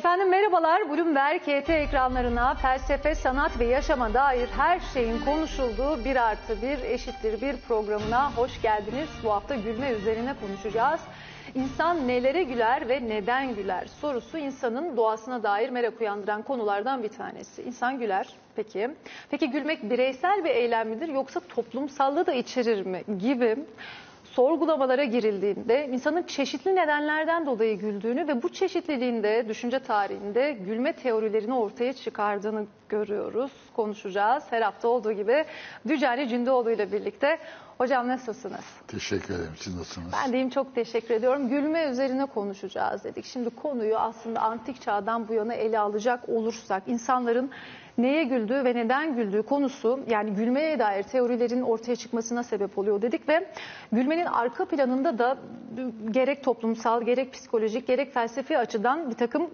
Efendim merhabalar. Bloomberg KT ekranlarına felsefe, sanat ve yaşama dair her şeyin konuşulduğu bir artı bir eşittir bir programına hoş geldiniz. Bu hafta gülme üzerine konuşacağız. İnsan nelere güler ve neden güler sorusu insanın doğasına dair merak uyandıran konulardan bir tanesi. İnsan güler peki. Peki gülmek bireysel bir eylem midir yoksa toplumsallığı da içerir mi gibi sorgulamalara girildiğinde insanın çeşitli nedenlerden dolayı güldüğünü ve bu çeşitliliğinde düşünce tarihinde gülme teorilerini ortaya çıkardığını görüyoruz, konuşacağız. Her hafta olduğu gibi Dücani Cündoğlu ile birlikte. Hocam nasılsınız? Teşekkür ederim. Siz nasılsınız? Ben deyim çok teşekkür ediyorum. Gülme üzerine konuşacağız dedik. Şimdi konuyu aslında antik çağdan bu yana ele alacak olursak insanların neye güldüğü ve neden güldüğü konusu yani gülmeye dair teorilerin ortaya çıkmasına sebep oluyor dedik ve gülmenin arka planında da gerek toplumsal gerek psikolojik gerek felsefi açıdan bir takım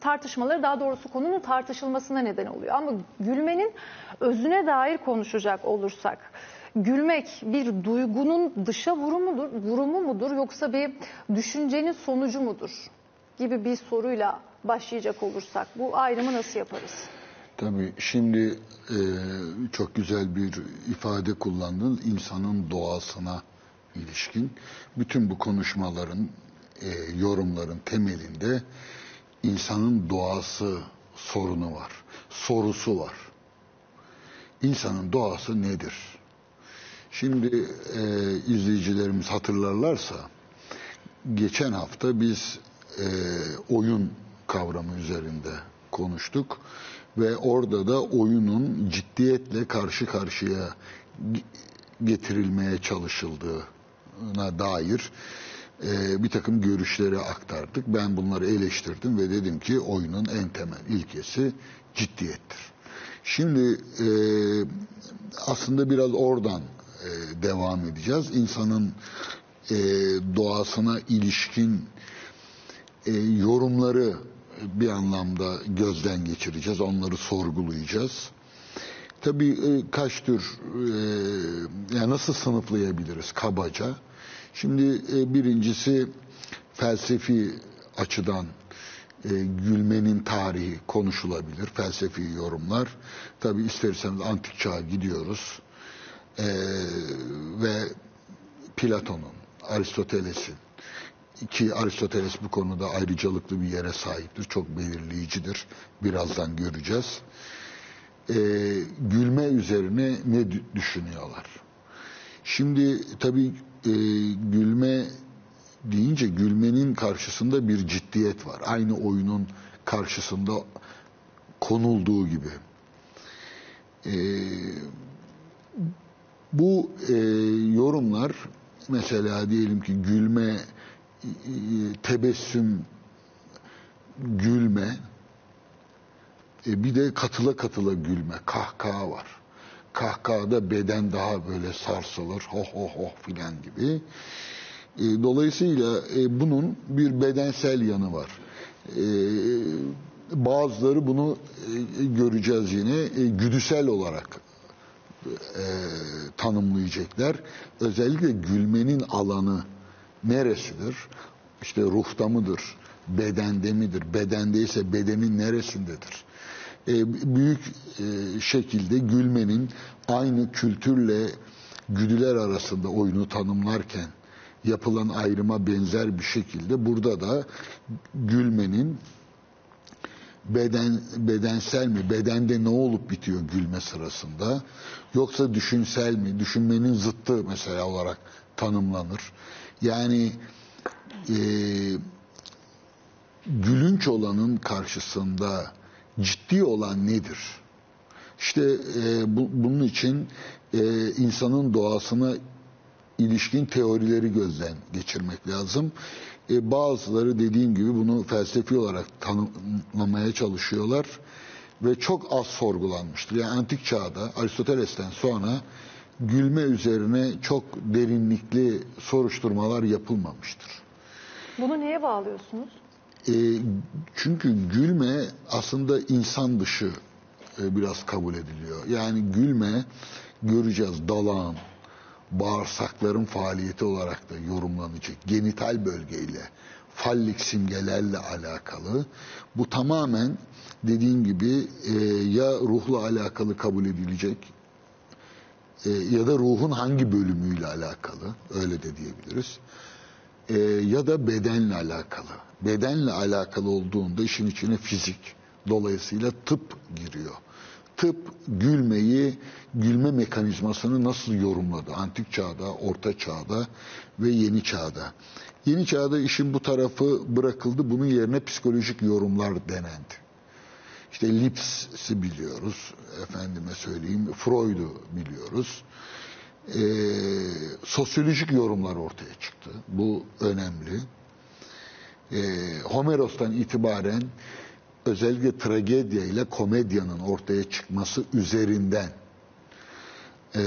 tartışmaları daha doğrusu konunun tartışılmasına neden oluyor. Ama gülmenin özüne dair konuşacak olursak gülmek bir duygunun dışa vurumudur, vurumu mudur yoksa bir düşüncenin sonucu mudur gibi bir soruyla başlayacak olursak bu ayrımı nasıl yaparız? Tabii şimdi e, çok güzel bir ifade kullandınız insanın doğasına ilişkin. Bütün bu konuşmaların, e, yorumların temelinde insanın doğası sorunu var, sorusu var. İnsanın doğası nedir? Şimdi e, izleyicilerimiz hatırlarlarsa geçen hafta biz e, oyun kavramı üzerinde konuştuk ve orada da oyunun ciddiyetle karşı karşıya getirilmeye çalışıldığına dair e, bir takım görüşleri aktardık. Ben bunları eleştirdim ve dedim ki oyunun en temel ilkesi ciddiyettir. Şimdi e, aslında biraz oradan e, devam edeceğiz. İnsanın doğasına ilişkin yorumları bir anlamda gözden geçireceğiz. Onları sorgulayacağız. Tabii e, kaç tür e, yani nasıl sınıflayabiliriz kabaca? Şimdi e, birincisi felsefi açıdan gülmenin tarihi konuşulabilir. Felsefi yorumlar. Tabii isterseniz antik çağa gidiyoruz. Ve Platon'un, Aristoteles'in ki Aristoteles bu konuda ayrıcalıklı bir yere sahiptir. Çok belirleyicidir. Birazdan göreceğiz. Ee, gülme üzerine ne düşünüyorlar? Şimdi tabii e, gülme deyince gülmenin karşısında bir ciddiyet var. Aynı oyunun karşısında konulduğu gibi. Ee, bu e, yorumlar mesela diyelim ki gülme tebessüm, gülme, e, bir de katıla katıla gülme, kahkaha var. Kahkahada beden daha böyle sarsılır, ho ho ho filan gibi. E, dolayısıyla e, bunun bir bedensel yanı var. Bazıları bunu göreceğiz yine güdüsel olarak tanımlayacaklar. Özellikle gülmenin alanı neresidir? İşte ruhta mıdır? Bedende midir? Bedendeyse bedenin neresindedir? E, büyük e, şekilde gülmenin aynı kültürle güdüler arasında oyunu tanımlarken yapılan ayrıma benzer bir şekilde burada da gülmenin beden bedensel mi, bedende ne olup bitiyor gülme sırasında yoksa düşünsel mi, düşünmenin zıttı mesela olarak tanımlanır. Yani e, gülünç olanın karşısında ciddi olan nedir? İşte e, bu, bunun için e, insanın doğasına ilişkin teorileri gözden geçirmek lazım. E, bazıları dediğim gibi bunu felsefi olarak tanımlamaya çalışıyorlar ve çok az sorgulanmıştır. Yani antik çağda Aristoteles'ten sonra gülme üzerine çok derinlikli soruşturmalar yapılmamıştır. Bunu neye bağlıyorsunuz? E, çünkü gülme aslında insan dışı e, biraz kabul ediliyor. Yani gülme göreceğiz dalağın, bağırsakların faaliyeti olarak da yorumlanacak. Genital bölgeyle, fallik simgelerle alakalı. Bu tamamen dediğim gibi e, ya ruhla alakalı kabul edilecek e, ya da ruhun hangi bölümüyle alakalı öyle de diyebiliriz. E, ya da bedenle alakalı. Bedenle alakalı olduğunda işin içine fizik dolayısıyla tıp giriyor. Tıp gülmeyi, gülme mekanizmasını nasıl yorumladı? Antik çağda, orta çağda ve yeni çağda. Yeni çağda işin bu tarafı bırakıldı. Bunun yerine psikolojik yorumlar denendi. İşte Lips'i biliyoruz, efendime söyleyeyim, Freud'u biliyoruz. Ee, sosyolojik yorumlar ortaya çıktı. Bu önemli. Ee, Homeros'tan itibaren özellikle tragedya ile komedyanın ortaya çıkması üzerinden e,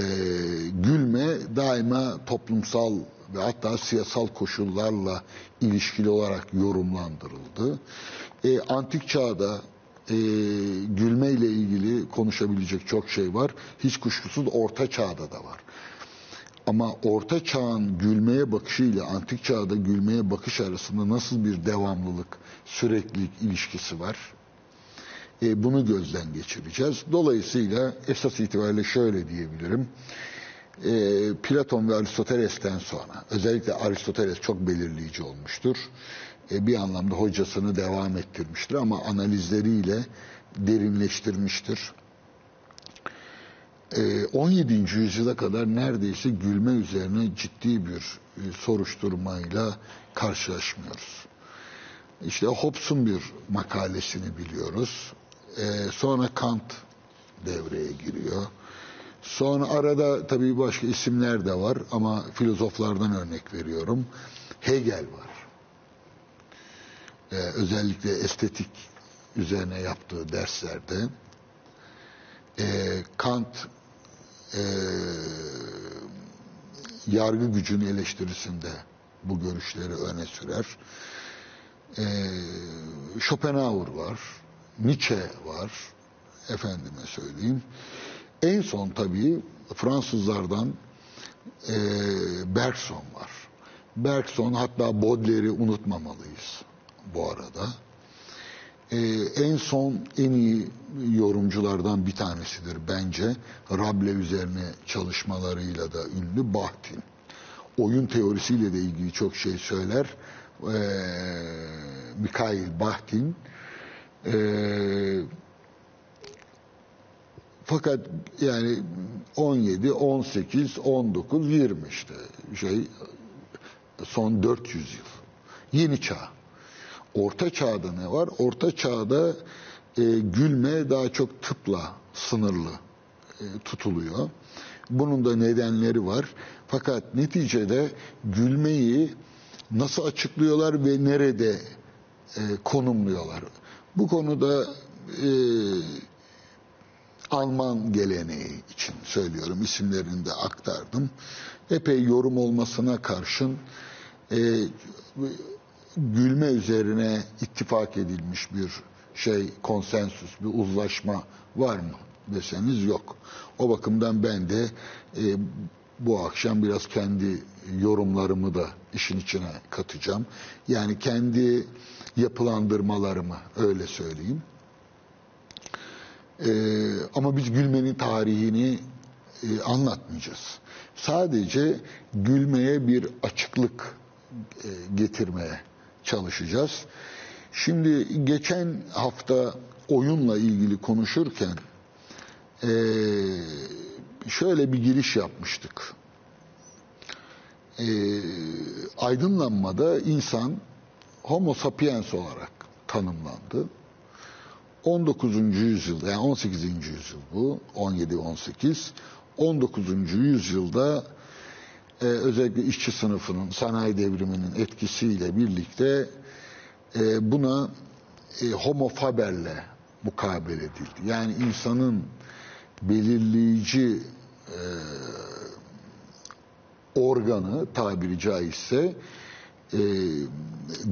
gülme daima toplumsal ve hatta siyasal koşullarla ilişkili olarak yorumlandırıldı. E, antik çağda e, gülme ile ilgili konuşabilecek çok şey var. Hiç kuşkusuz orta çağda da var. Ama orta çağın gülmeye bakışıyla antik çağda gülmeye bakış arasında nasıl bir devamlılık, süreklilik ilişkisi var? E, bunu gözden geçireceğiz. Dolayısıyla esas itibariyle şöyle diyebilirim. E, Platon ve Aristoteles'ten sonra özellikle Aristoteles çok belirleyici olmuştur. E, bir anlamda hocasını devam ettirmiştir ama analizleriyle derinleştirmiştir. 17. yüzyıla kadar neredeyse gülme üzerine ciddi bir soruşturmayla karşılaşmıyoruz. İşte Hobbes'un bir makalesini biliyoruz. Sonra Kant devreye giriyor. Sonra arada tabii başka isimler de var ama filozoflardan örnek veriyorum. Hegel var. Özellikle estetik üzerine yaptığı derslerde. Kant e, yargı gücünün eleştirisinde bu görüşleri öne sürer. E, Schopenhauer var, Nietzsche var, efendime söyleyeyim. En son tabii Fransızlardan e, Bergson var. Bergson hatta Baudelaire'i unutmamalıyız bu arada. Ee, en son en iyi yorumculardan bir tanesidir bence. Rable üzerine çalışmalarıyla da ünlü Bakhtin. Oyun teorisiyle de ilgili çok şey söyler. Ee, Mikhail Bakhtin. Ee, fakat yani 17, 18, 19, 20 işte şey son 400 yıl. Yeni çağ. Orta çağda ne var? Orta çağda e, gülme daha çok tıpla sınırlı e, tutuluyor. Bunun da nedenleri var. Fakat neticede gülmeyi nasıl açıklıyorlar ve nerede e, konumluyorlar? Bu konuda e, Alman geleneği için söylüyorum. isimlerini de aktardım. Epey yorum olmasına karşın e, gülme üzerine ittifak edilmiş bir şey, konsensüs, bir uzlaşma var mı deseniz yok. O bakımdan ben de e, bu akşam biraz kendi yorumlarımı da işin içine katacağım. Yani kendi yapılandırmalarımı öyle söyleyeyim. E, ama biz gülmenin tarihini e, anlatmayacağız. Sadece gülmeye bir açıklık e, getirmeye çalışacağız. Şimdi geçen hafta oyunla ilgili konuşurken e, şöyle bir giriş yapmıştık. E, aydınlanmada insan homo sapiens olarak tanımlandı. 19. yüzyılda yani 18. yüzyıl bu 17-18 19. yüzyılda e, özellikle işçi sınıfının sanayi devriminin etkisiyle birlikte e, buna e, homo faberle mukabele edildi. Yani insanın belirleyici e, organı tabiri caizse e,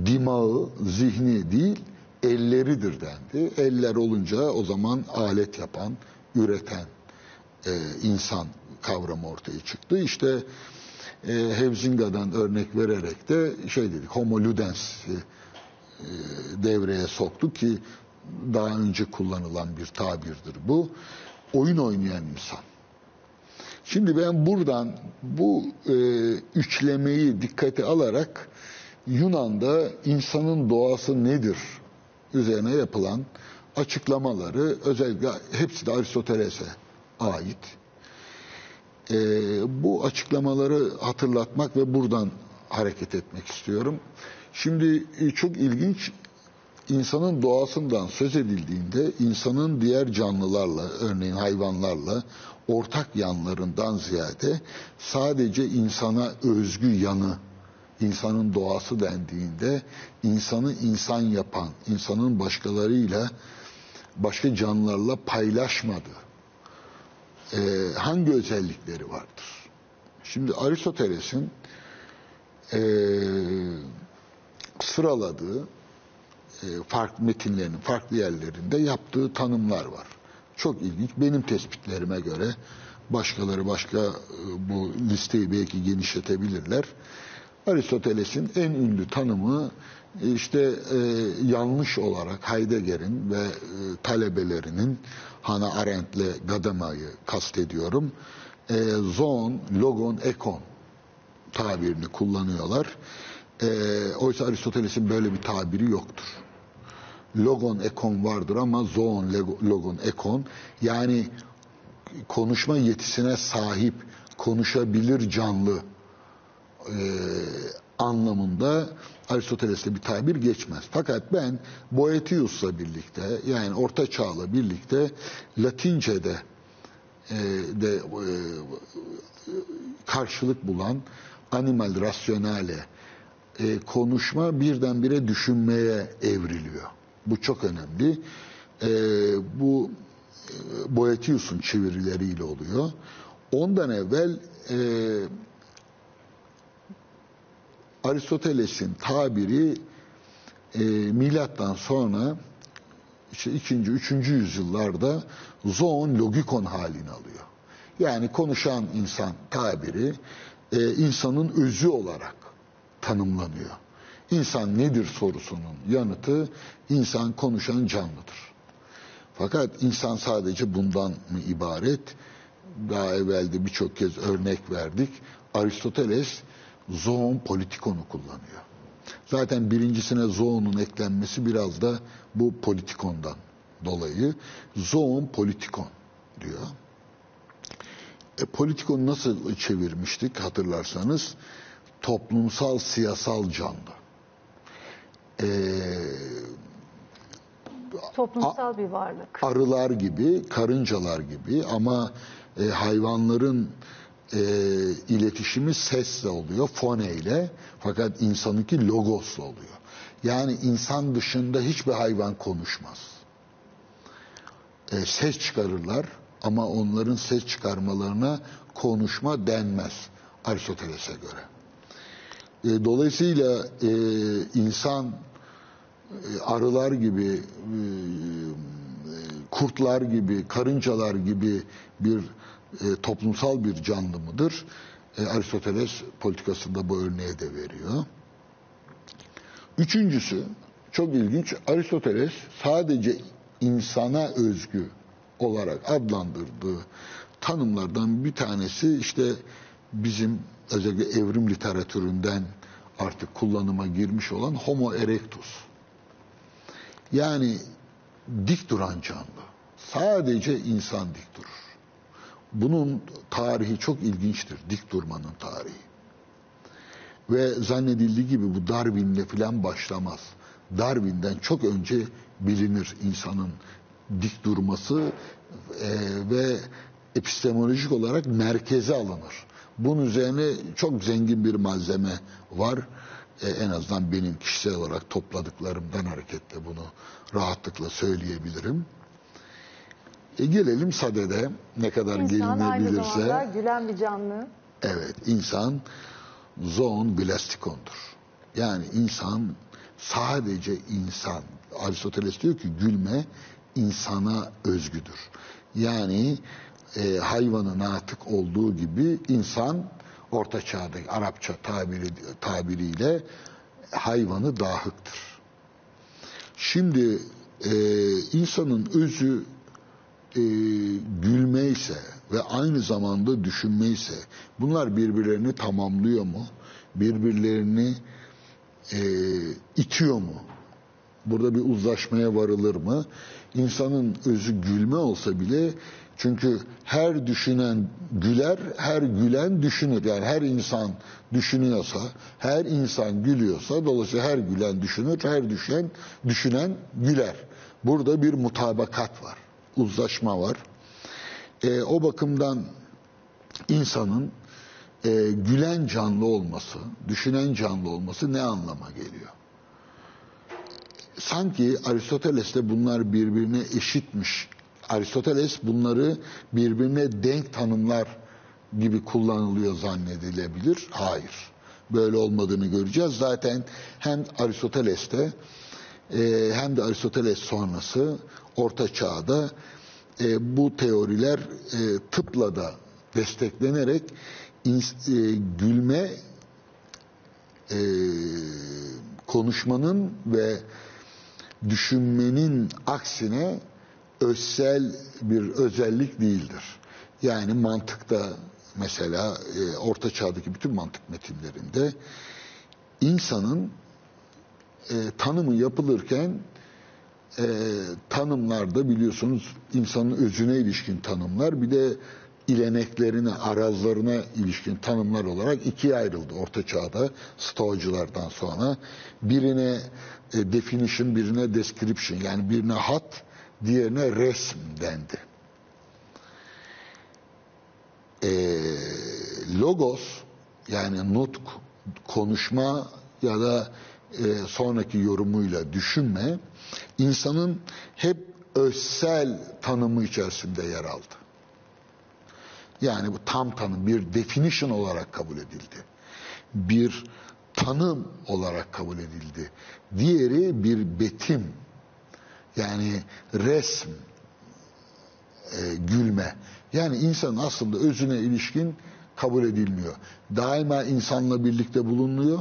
dimağı, zihni değil elleridir dendi. Eller olunca o zaman alet yapan, üreten e, insan kavramı ortaya çıktı. İşte e, Hevzinga'dan örnek vererek de şey dedik homo ludens'i e, devreye soktu ki daha önce kullanılan bir tabirdir bu. Oyun oynayan insan. Şimdi ben buradan bu e, üçlemeyi dikkate alarak Yunan'da insanın doğası nedir üzerine yapılan açıklamaları özellikle hepsi de Aristoteles'e ait. E, bu açıklamaları hatırlatmak ve buradan hareket etmek istiyorum. Şimdi e, çok ilginç insanın doğasından söz edildiğinde insanın diğer canlılarla örneğin hayvanlarla ortak yanlarından ziyade sadece insana özgü yanı insanın doğası dendiğinde insanı insan yapan, insanın başkalarıyla başka canlılarla paylaşmadığı e, hangi özellikleri vardır? Şimdi Aristoteles'in e, sıraladığı e, farklı metinlerinin farklı yerlerinde yaptığı tanımlar var. Çok ilginç. Benim tespitlerime göre başkaları başka e, bu listeyi belki genişletebilirler. Aristoteles'in en ünlü tanımı işte e, yanlış olarak Heidegger'in ve e, talebelerinin Hannah Arendt'le Gadama'yı kastediyorum. E, zoon, logon, ekon tabirini kullanıyorlar. E, oysa Aristoteles'in böyle bir tabiri yoktur. Logon, ekon vardır ama zoon, logon, ekon yani konuşma yetisine sahip, konuşabilir canlı e, anlamında Aristoteles'te bir tabir geçmez. Fakat ben Boetius'la birlikte yani Orta Çağ'la birlikte Latince'de e, de e, karşılık bulan animal rasyonale e, konuşma birdenbire düşünmeye evriliyor. Bu çok önemli. E, bu e, Boetius'un çevirileriyle oluyor. Ondan evvel e, Aristoteles'in tabiri e, milattan sonra işte ikinci, üçüncü yüzyıllarda zoon logikon halini alıyor. Yani konuşan insan tabiri e, insanın özü olarak tanımlanıyor. İnsan nedir sorusunun yanıtı insan konuşan canlıdır. Fakat insan sadece bundan mı ibaret? Daha evvelde birçok kez örnek verdik. Aristoteles zoon politikonu kullanıyor. Zaten birincisine zoon'un eklenmesi biraz da bu politikondan dolayı. Zoon politikon diyor. E, politikonu nasıl çevirmiştik hatırlarsanız? Toplumsal siyasal canlı. E, Toplumsal bir varlık. Arılar gibi, karıncalar gibi ama e, hayvanların e, iletişimi sesle oluyor, fone ile. Fakat insanınki logosla oluyor. Yani insan dışında hiçbir hayvan konuşmaz. E, ses çıkarırlar ama onların ses çıkarmalarına konuşma denmez Aristoteles'e göre. E, dolayısıyla e, insan e, arılar gibi, e, kurtlar gibi, karıncalar gibi bir e, toplumsal bir canlı mıdır? E, Aristoteles politikasında bu örneği de veriyor. Üçüncüsü, çok ilginç, Aristoteles sadece insana özgü olarak adlandırdığı tanımlardan bir tanesi işte bizim özellikle evrim literatüründen artık kullanıma girmiş olan Homo erectus. Yani dik duran canlı. Sadece insan dik durur. Bunun tarihi çok ilginçtir. Dik durmanın tarihi. Ve zannedildiği gibi bu Darwin'le falan başlamaz. Darwin'den çok önce bilinir insanın dik durması e, ve epistemolojik olarak merkeze alınır. Bunun üzerine çok zengin bir malzeme var. E, en azından benim kişisel olarak topladıklarımdan hareketle bunu rahatlıkla söyleyebilirim. E gelelim sadede ne kadar İnsan aynı gelinebilirse. zamanda gülen bir canlı. Evet insan zoon glastikondur. Yani insan sadece insan. Aristoteles diyor ki gülme insana özgüdür. Yani e, hayvanı natık olduğu gibi insan orta çağda Arapça tabiri, tabiriyle hayvanı dahıktır. Şimdi e, insanın özü e, gülme ise ve aynı zamanda düşünme ise bunlar birbirlerini tamamlıyor mu? Birbirlerini e, itiyor mu? Burada bir uzlaşmaya varılır mı? İnsanın özü gülme olsa bile çünkü her düşünen güler, her gülen düşünür. Yani her insan düşünüyorsa, her insan gülüyorsa dolayısıyla her gülen düşünür, her düşen düşünen güler. Burada bir mutabakat var, uzlaşma var. E, o bakımdan insanın e, gülen canlı olması, düşünen canlı olması ne anlama geliyor? Sanki Aristoteles'te bunlar birbirine eşitmiş. Aristoteles bunları birbirine denk tanımlar gibi kullanılıyor zannedilebilir. Hayır. Böyle olmadığını göreceğiz. Zaten hem Aristoteles'te e, hem de Aristoteles sonrası Orta Çağ'da e, bu teoriler e, tıpla da desteklenerek ins- e, gülme e, konuşmanın ve düşünmenin aksine özsel bir özellik değildir. Yani mantıkta mesela e, Orta Çağ'daki bütün mantık metinlerinde insanın e, tanımı yapılırken e, tanımlarda biliyorsunuz insanın özüne ilişkin tanımlar bir de ileneklerine, arazlarına ilişkin tanımlar olarak ikiye ayrıldı Orta Çağ'da Stoacılardan sonra. Birine e, definition, birine description yani birine hat, diğerine resm dendi. E, logos yani nutk, konuşma ya da e, sonraki yorumuyla düşünme insanın hep özsel tanımı içerisinde yer aldı. Yani bu tam tanım bir definition olarak kabul edildi. Bir tanım olarak kabul edildi. Diğeri bir betim. Yani resm, e, gülme. Yani insan aslında özüne ilişkin kabul edilmiyor. Daima insanla birlikte bulunuyor.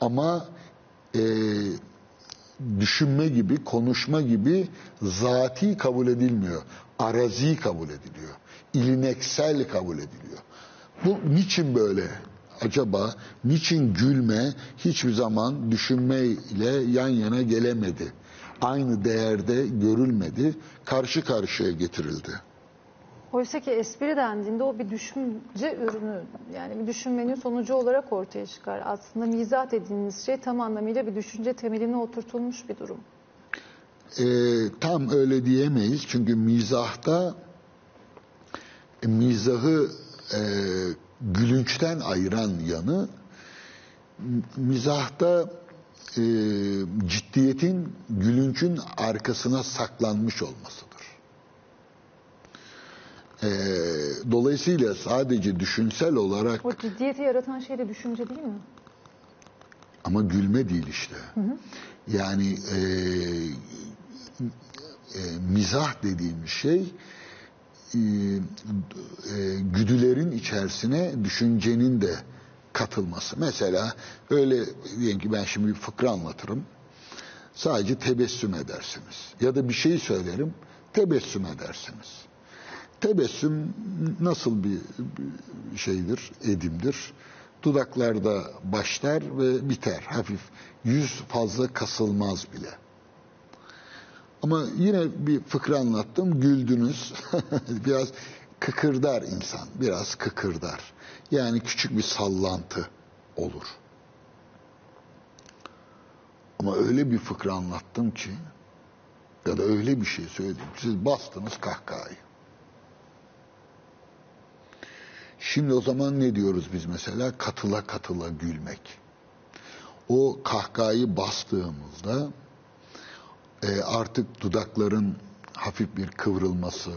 Ama e, düşünme gibi, konuşma gibi zati kabul edilmiyor. Arazi kabul ediliyor. İlineksel kabul ediliyor. Bu niçin böyle? Acaba niçin gülme hiçbir zaman düşünmeyle yan yana gelemedi? Aynı değerde görülmedi, karşı karşıya getirildi. Oysa ki espri dendiğinde o bir düşünce ürünü yani bir düşünmenin sonucu olarak ortaya çıkar. Aslında mizah dediğiniz şey tam anlamıyla bir düşünce temeline oturtulmuş bir durum. Ee, tam öyle diyemeyiz çünkü mizahta e, mizahı e, gülünçten ayıran yanı mizahta e, ciddiyetin gülünçün arkasına saklanmış olmasıdır. E, dolayısıyla sadece düşünsel olarak O ciddiyeti yaratan şey de düşünce değil mi? ama gülme değil işte. Yani e, e, mizah dediğimiz şey e, e, güdülerin içerisine düşüncenin de katılması. Mesela öyle diyelim ki ben şimdi bir fıkra anlatırım. Sadece tebessüm edersiniz. Ya da bir şey söylerim, tebessüm edersiniz. Tebessüm nasıl bir şeydir, edimdir? Dudaklarda başlar ve biter hafif. Yüz fazla kasılmaz bile. Ama yine bir fıkra anlattım, güldünüz. biraz kıkırdar insan, biraz kıkırdar. Yani küçük bir sallantı olur. Ama öyle bir fıkra anlattım ki ya da öyle bir şey söyledim. Siz bastınız kahkahayı. Şimdi o zaman ne diyoruz biz mesela? Katıla katıla gülmek. O kahkahayı bastığımızda e, artık dudakların hafif bir kıvrılması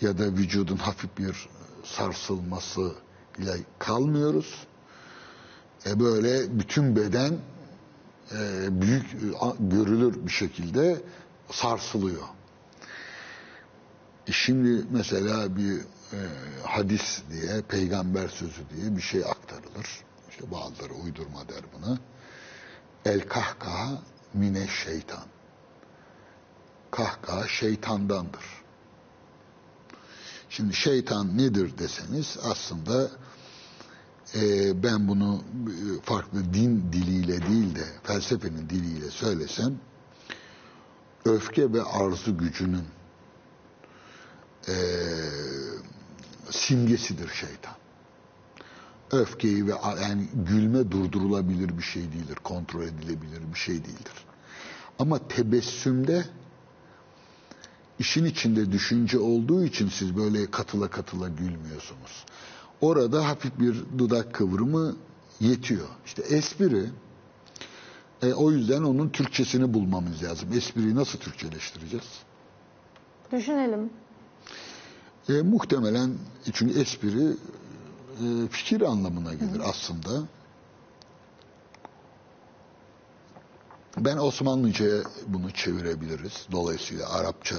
ya da vücudun hafif bir sarsılması ile kalmıyoruz. E, böyle bütün beden e, büyük görülür bir şekilde sarsılıyor. Şimdi mesela bir e, hadis diye, peygamber sözü diye bir şey aktarılır. İşte bazıları uydurma der buna. El kahkaha mine şeytan. Kahkaha şeytandandır. Şimdi şeytan nedir deseniz aslında e, ben bunu e, farklı din diliyle değil de felsefenin diliyle söylesem öfke ve arzu gücünün e, simgesidir şeytan. Öfkeyi ve yani gülme durdurulabilir bir şey değildir, kontrol edilebilir bir şey değildir. Ama tebessümde işin içinde düşünce olduğu için siz böyle katıla katıla gülmüyorsunuz. Orada hafif bir dudak kıvrımı yetiyor. İşte espri e, o yüzden onun Türkçesini bulmamız lazım. Espriyi nasıl Türkçeleştireceğiz? Düşünelim. E, muhtemelen çünkü espri e, fikir anlamına gelir Hı. aslında. Ben Osmanlıca'ya bunu çevirebiliriz. Dolayısıyla Arapça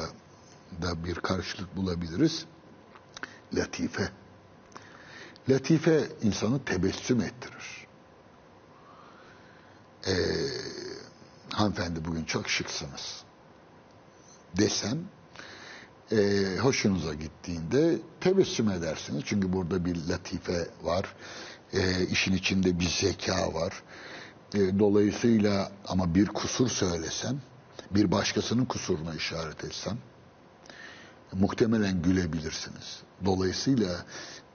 da bir karşılık bulabiliriz. Latife. Latife insanı tebessüm ettirir. Ee, hanımefendi bugün çok şıksınız desem e, hoşunuza gittiğinde tebessüm edersiniz. Çünkü burada bir latife var. E, işin içinde bir zeka var. E, dolayısıyla ama bir kusur söylesem, bir başkasının kusuruna işaret etsem muhtemelen gülebilirsiniz. Dolayısıyla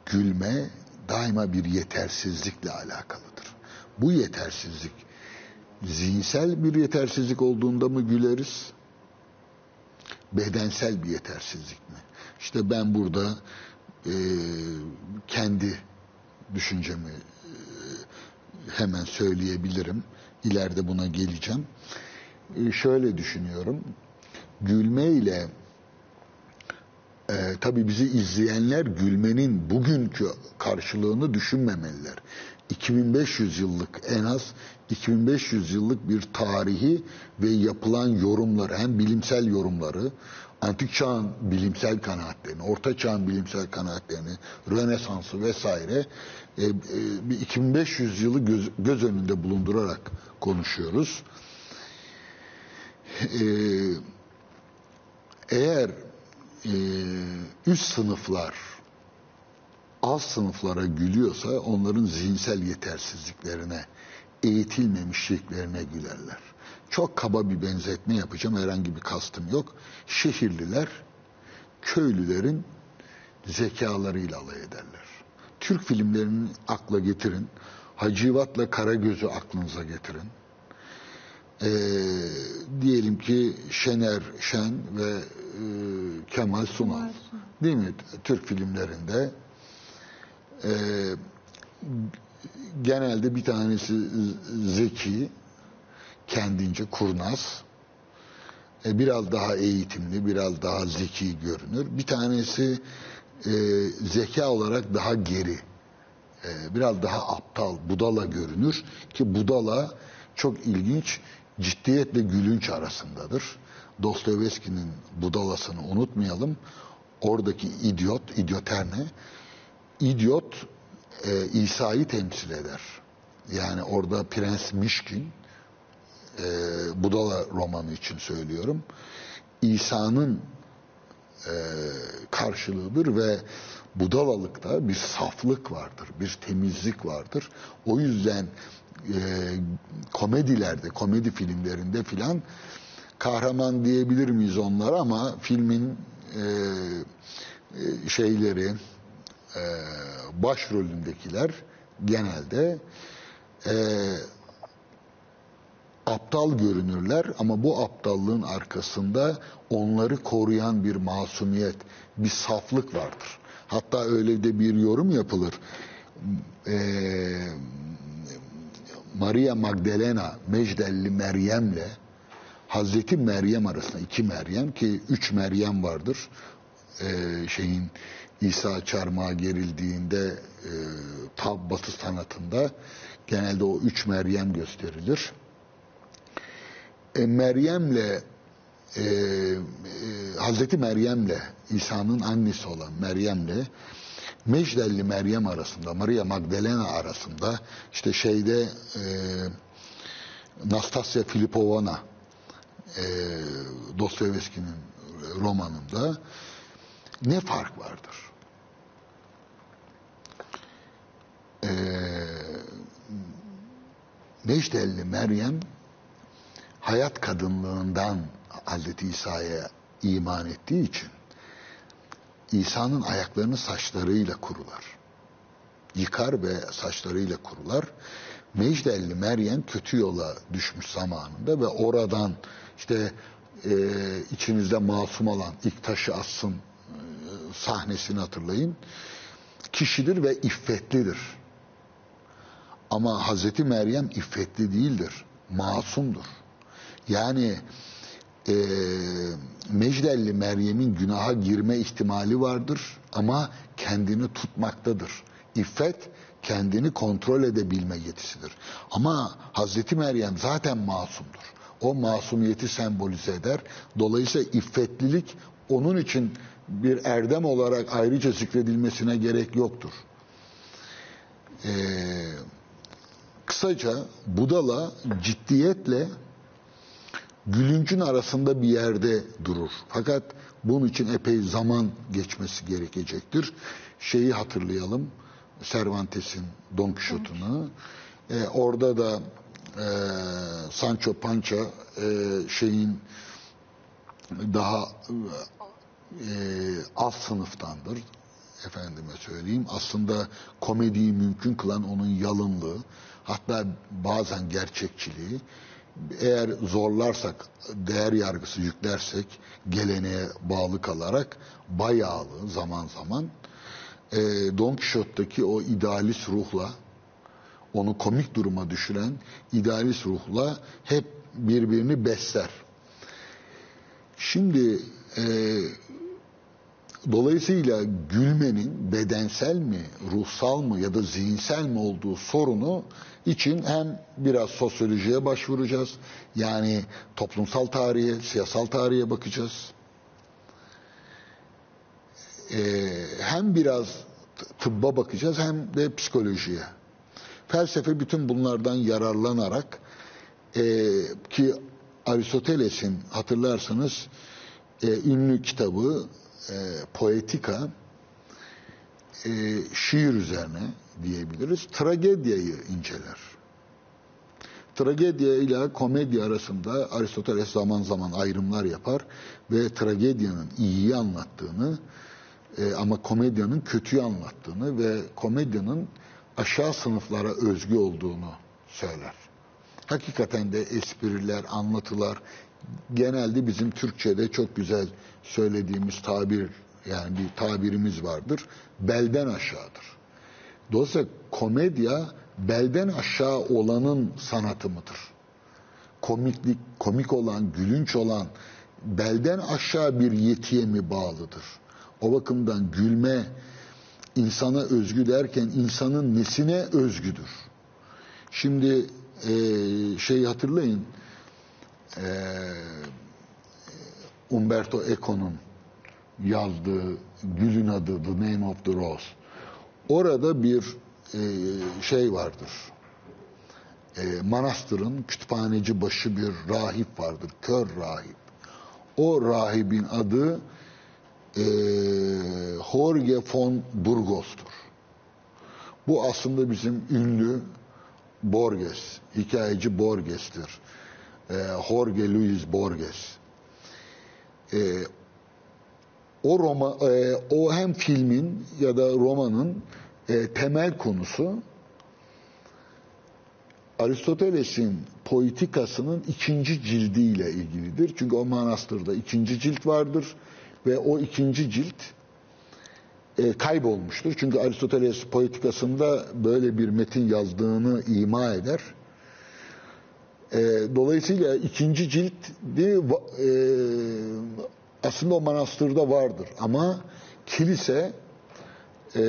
gülme daima bir yetersizlikle alakalıdır. Bu yetersizlik zihinsel bir yetersizlik olduğunda mı güleriz? Bedensel bir yetersizlik mi? İşte ben burada e, kendi düşüncemi e, hemen söyleyebilirim. İleride buna geleceğim. E, şöyle düşünüyorum. Gülme ile e, tabii bizi izleyenler gülmenin bugünkü karşılığını düşünmemeliler. 2500 yıllık en az 2500 yıllık bir tarihi ve yapılan yorumları hem bilimsel yorumları antik çağın bilimsel kanaatlerini, orta çağın bilimsel kanaatlerini, Rönesans'ı vesaire e, e, bir 2500 yılı göz, göz önünde bulundurarak konuşuyoruz. E, eğer e, üst sınıflar alt sınıflara gülüyorsa onların zihinsel yetersizliklerine, eğitilmemişliklerine gülerler. Çok kaba bir benzetme yapacağım, herhangi bir kastım yok. Şehirliler, köylülerin zekalarıyla alay ederler. Türk filmlerini akla getirin. Hacivat'la Karagöz'ü aklınıza getirin. Ee, diyelim ki Şener Şen ve e, Kemal Sunal. Değil mi? Türk filmlerinde e, genelde bir tanesi zeki, kendince kurnaz, e, biraz daha eğitimli, biraz daha zeki görünür. Bir tanesi e, zeka olarak daha geri, e, biraz daha aptal, budala görünür ki budala çok ilginç, ciddiyetle gülünç arasındadır. Dostoyevski'nin budalasını unutmayalım. Oradaki idiot, idioterne, idiot e, İsa'yı temsil eder. Yani orada Prens Mişkin, e, Budala romanı için söylüyorum, İsa'nın e, karşılığıdır ve budalalıkta bir saflık vardır, bir temizlik vardır. O yüzden e, komedilerde, komedi filmlerinde filan kahraman diyebilir miyiz onlara ama filmin e, e, şeyleri, e, başrolündekiler genelde e, aptal görünürler ama bu aptallığın arkasında onları koruyan bir masumiyet, bir saflık vardır. Hatta öyle de bir yorum yapılır. E, Maria Magdalena Mecdelli Meryem'le Hazreti Meryem arasında iki Meryem ki üç Meryem vardır. Ee, şeyin İsa çarmıha gerildiğinde e, tab batı sanatında genelde o üç Meryem gösterilir. E, Meryem'le e, e, Hazreti Meryem'le İsa'nın annesi olan Meryem'le Mecdelli Meryem arasında, Maria Magdalena arasında işte şeyde e, Nastasya Filipovana e, Dostoyevski'nin romanında ne fark vardır? E, Mecdelli Meryem hayat kadınlığından Hazreti İsa'ya iman ettiği için İsa'nın ayaklarını saçlarıyla kurular. Yıkar ve saçlarıyla kurular. Mecdelli Meryem kötü yola düşmüş zamanında ve oradan işte e, içinizde masum olan ilk taşı assın e, sahnesini hatırlayın. Kişidir ve iffetlidir. Ama Hazreti Meryem iffetli değildir. Masumdur. Yani e, Mecdelli Meryem'in günaha girme ihtimali vardır ama kendini tutmaktadır. İffet kendini kontrol edebilme yetisidir. Ama Hazreti Meryem zaten masumdur. O masumiyeti sembolize eder. Dolayısıyla iffetlilik onun için bir erdem olarak ayrıca zikredilmesine gerek yoktur. Ee, kısaca budala ciddiyetle gülüncün arasında bir yerde durur. Fakat bunun için epey zaman geçmesi gerekecektir. Şeyi hatırlayalım. Cervantes'in Don Quixote'unu. Ee, orada da e, Sancho Pança e, şeyin daha e, alt sınıftandır. Efendime söyleyeyim. Aslında komediyi mümkün kılan onun yalınlığı, hatta bazen gerçekçiliği. Eğer zorlarsak, değer yargısı yüklersek, geleneğe bağlı kalarak bayağılı zaman zaman e, Don Quixote'daki o idealist ruhla onu komik duruma düşüren idealist ruhla hep birbirini besler. Şimdi e, dolayısıyla gülmenin bedensel mi, ruhsal mı ya da zihinsel mi olduğu sorunu için hem biraz sosyolojiye başvuracağız. Yani toplumsal tarihe, siyasal tarihe bakacağız. Ee, hem biraz tıbba bakacağız hem de psikolojiye. Felsefe bütün bunlardan yararlanarak e, ki Aristoteles'in hatırlarsanız e, ünlü kitabı e, Poetika e, şiir üzerine diyebiliriz. Tragedyayı inceler. Tragedya ile komedi arasında Aristoteles zaman zaman ayrımlar yapar ve tragedyanın iyiyi anlattığını e, ama komedyanın kötüyü anlattığını ve komedyanın aşağı sınıflara özgü olduğunu söyler. Hakikaten de espriler, anlatılar genelde bizim Türkçe'de çok güzel söylediğimiz tabir yani bir tabirimiz vardır. Belden aşağıdır. Dolayısıyla komedya belden aşağı olanın sanatı mıdır? Komiklik, komik olan, gülünç olan belden aşağı bir yetiye mi bağlıdır? O bakımdan gülme insana özgü derken insanın nesine özgüdür? Şimdi e, şey hatırlayın e, Umberto Eco'nun yazdığı Gül'ün adı The Name of the Rose. Orada bir e, şey vardır. E, manastırın kütüphaneci başı bir rahip vardır. Kör rahip. O rahibin adı e, Jorge von Burgos'tur. Bu aslında bizim ünlü Borges, hikayeci Borges'tir. E, Jorge Luis Borges. E, o Roma, e, o hem filmin ya da romanın e, temel konusu Aristoteles'in Poetikası'nın ikinci cildiyle ilgilidir. Çünkü o manastırda ikinci cilt vardır ve o ikinci cilt e, kaybolmuştur. Çünkü Aristoteles Poetikası'nda böyle bir metin yazdığını ima eder. E, dolayısıyla ikinci cilt e, aslında o manastırda vardır ama kilise e,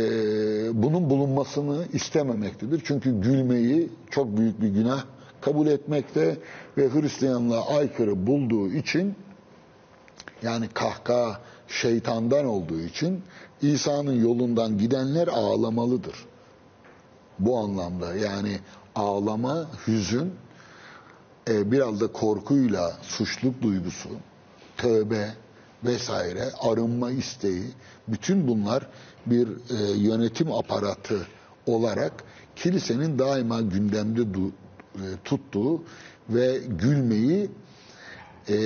bunun bulunmasını istememektedir. Çünkü gülmeyi çok büyük bir günah kabul etmekte ve Hristiyanlığa aykırı bulduğu için Yani kahkaha şeytandan olduğu için İsa'nın yolundan gidenler ağlamalıdır. Bu anlamda yani ağlama, hüzün, e, biraz da korkuyla suçluluk duygusu, tövbe vesaire, arınma isteği, bütün bunlar bir e, yönetim aparatı olarak kilisenin daima gündemde du- e, tuttuğu ve gülmeyi e,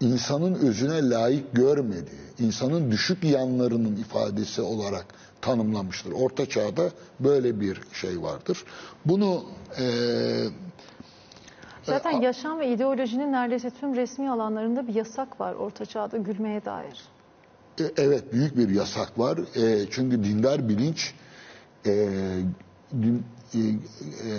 insanın özüne layık görmediği, insanın düşük yanlarının ifadesi olarak tanımlamıştır. Orta çağda böyle bir şey vardır. Bunu e, Zaten yaşam ve ideolojinin neredeyse tüm resmi alanlarında bir yasak var Orta Çağ'da gülmeye dair. E, Evet büyük bir yasak var. E, çünkü dindar bilinç e, e, e,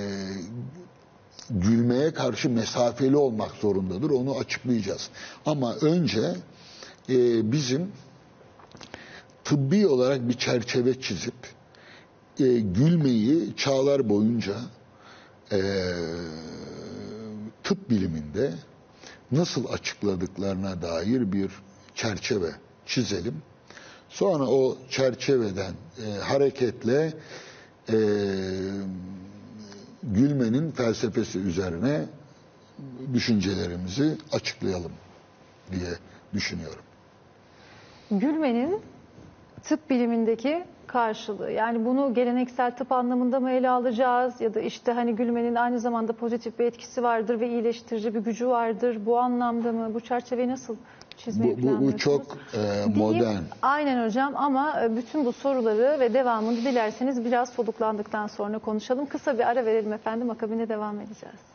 gülmeye karşı mesafeli olmak zorundadır. Onu açıklayacağız. Ama önce e, bizim tıbbi olarak bir çerçeve çizip e, gülmeyi çağlar boyunca e, tıp biliminde nasıl açıkladıklarına dair bir çerçeve çizelim. Sonra o çerçeveden e, hareketle e, gülmenin felsefesi üzerine düşüncelerimizi açıklayalım diye düşünüyorum. Gülmenin tıp bilimindeki karşılığı. Yani bunu geleneksel tıp anlamında mı ele alacağız ya da işte hani gülmenin aynı zamanda pozitif bir etkisi vardır ve iyileştirici bir gücü vardır. Bu anlamda mı? Bu çerçeveyi nasıl çizmeyi Bu, bu, bu çok e, modern. Aynen hocam ama e, bütün bu soruları ve devamını dilerseniz biraz soluklandıktan sonra konuşalım. Kısa bir ara verelim efendim. Akabinde devam edeceğiz.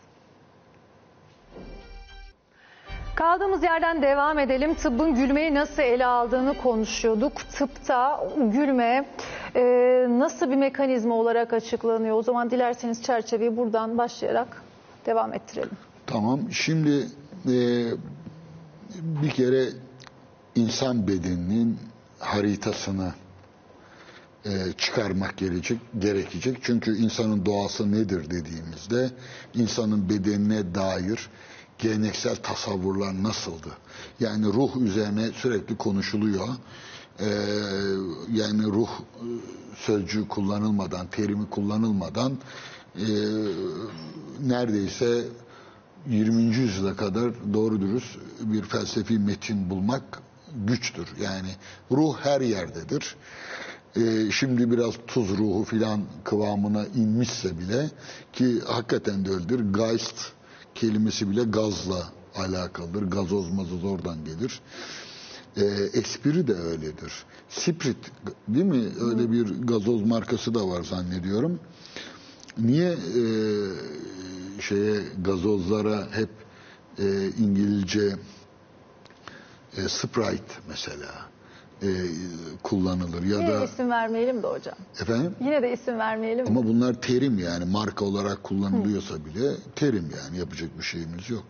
Kaldığımız yerden devam edelim. Tıbbın gülmeyi nasıl ele aldığını konuşuyorduk. Tıpta gülme e, nasıl bir mekanizma olarak açıklanıyor? O zaman dilerseniz çerçeveyi buradan başlayarak devam ettirelim. Tamam. Şimdi e, bir kere insan bedeninin haritasını e, çıkarmak gerekecek, gerekecek. Çünkü insanın doğası nedir dediğimizde insanın bedenine dair geleneksel tasavvurlar nasıldı? Yani ruh üzerine sürekli konuşuluyor. E, yani ruh e, sözcüğü kullanılmadan, terimi kullanılmadan e, neredeyse 20. yüzyıla kadar doğru dürüst bir felsefi metin bulmak güçtür. Yani ruh her yerdedir. Ee, şimdi biraz tuz ruhu filan kıvamına inmişse bile ki hakikaten de öyledir. Geist kelimesi bile gazla alakalıdır. Gazoz mazoz oradan gelir. Ee, espri de öyledir. Sprit değil mi? Öyle bir gazoz markası da var zannediyorum. Niye e, şeye gazozlara hep e, İngilizce e, Sprite mesela e, kullanılır ya Yine da isim vermeyelim de hocam. efendim Yine de isim vermeyelim mi? ama bunlar terim yani marka olarak kullanılıyorsa bile terim yani yapacak bir şeyimiz yok.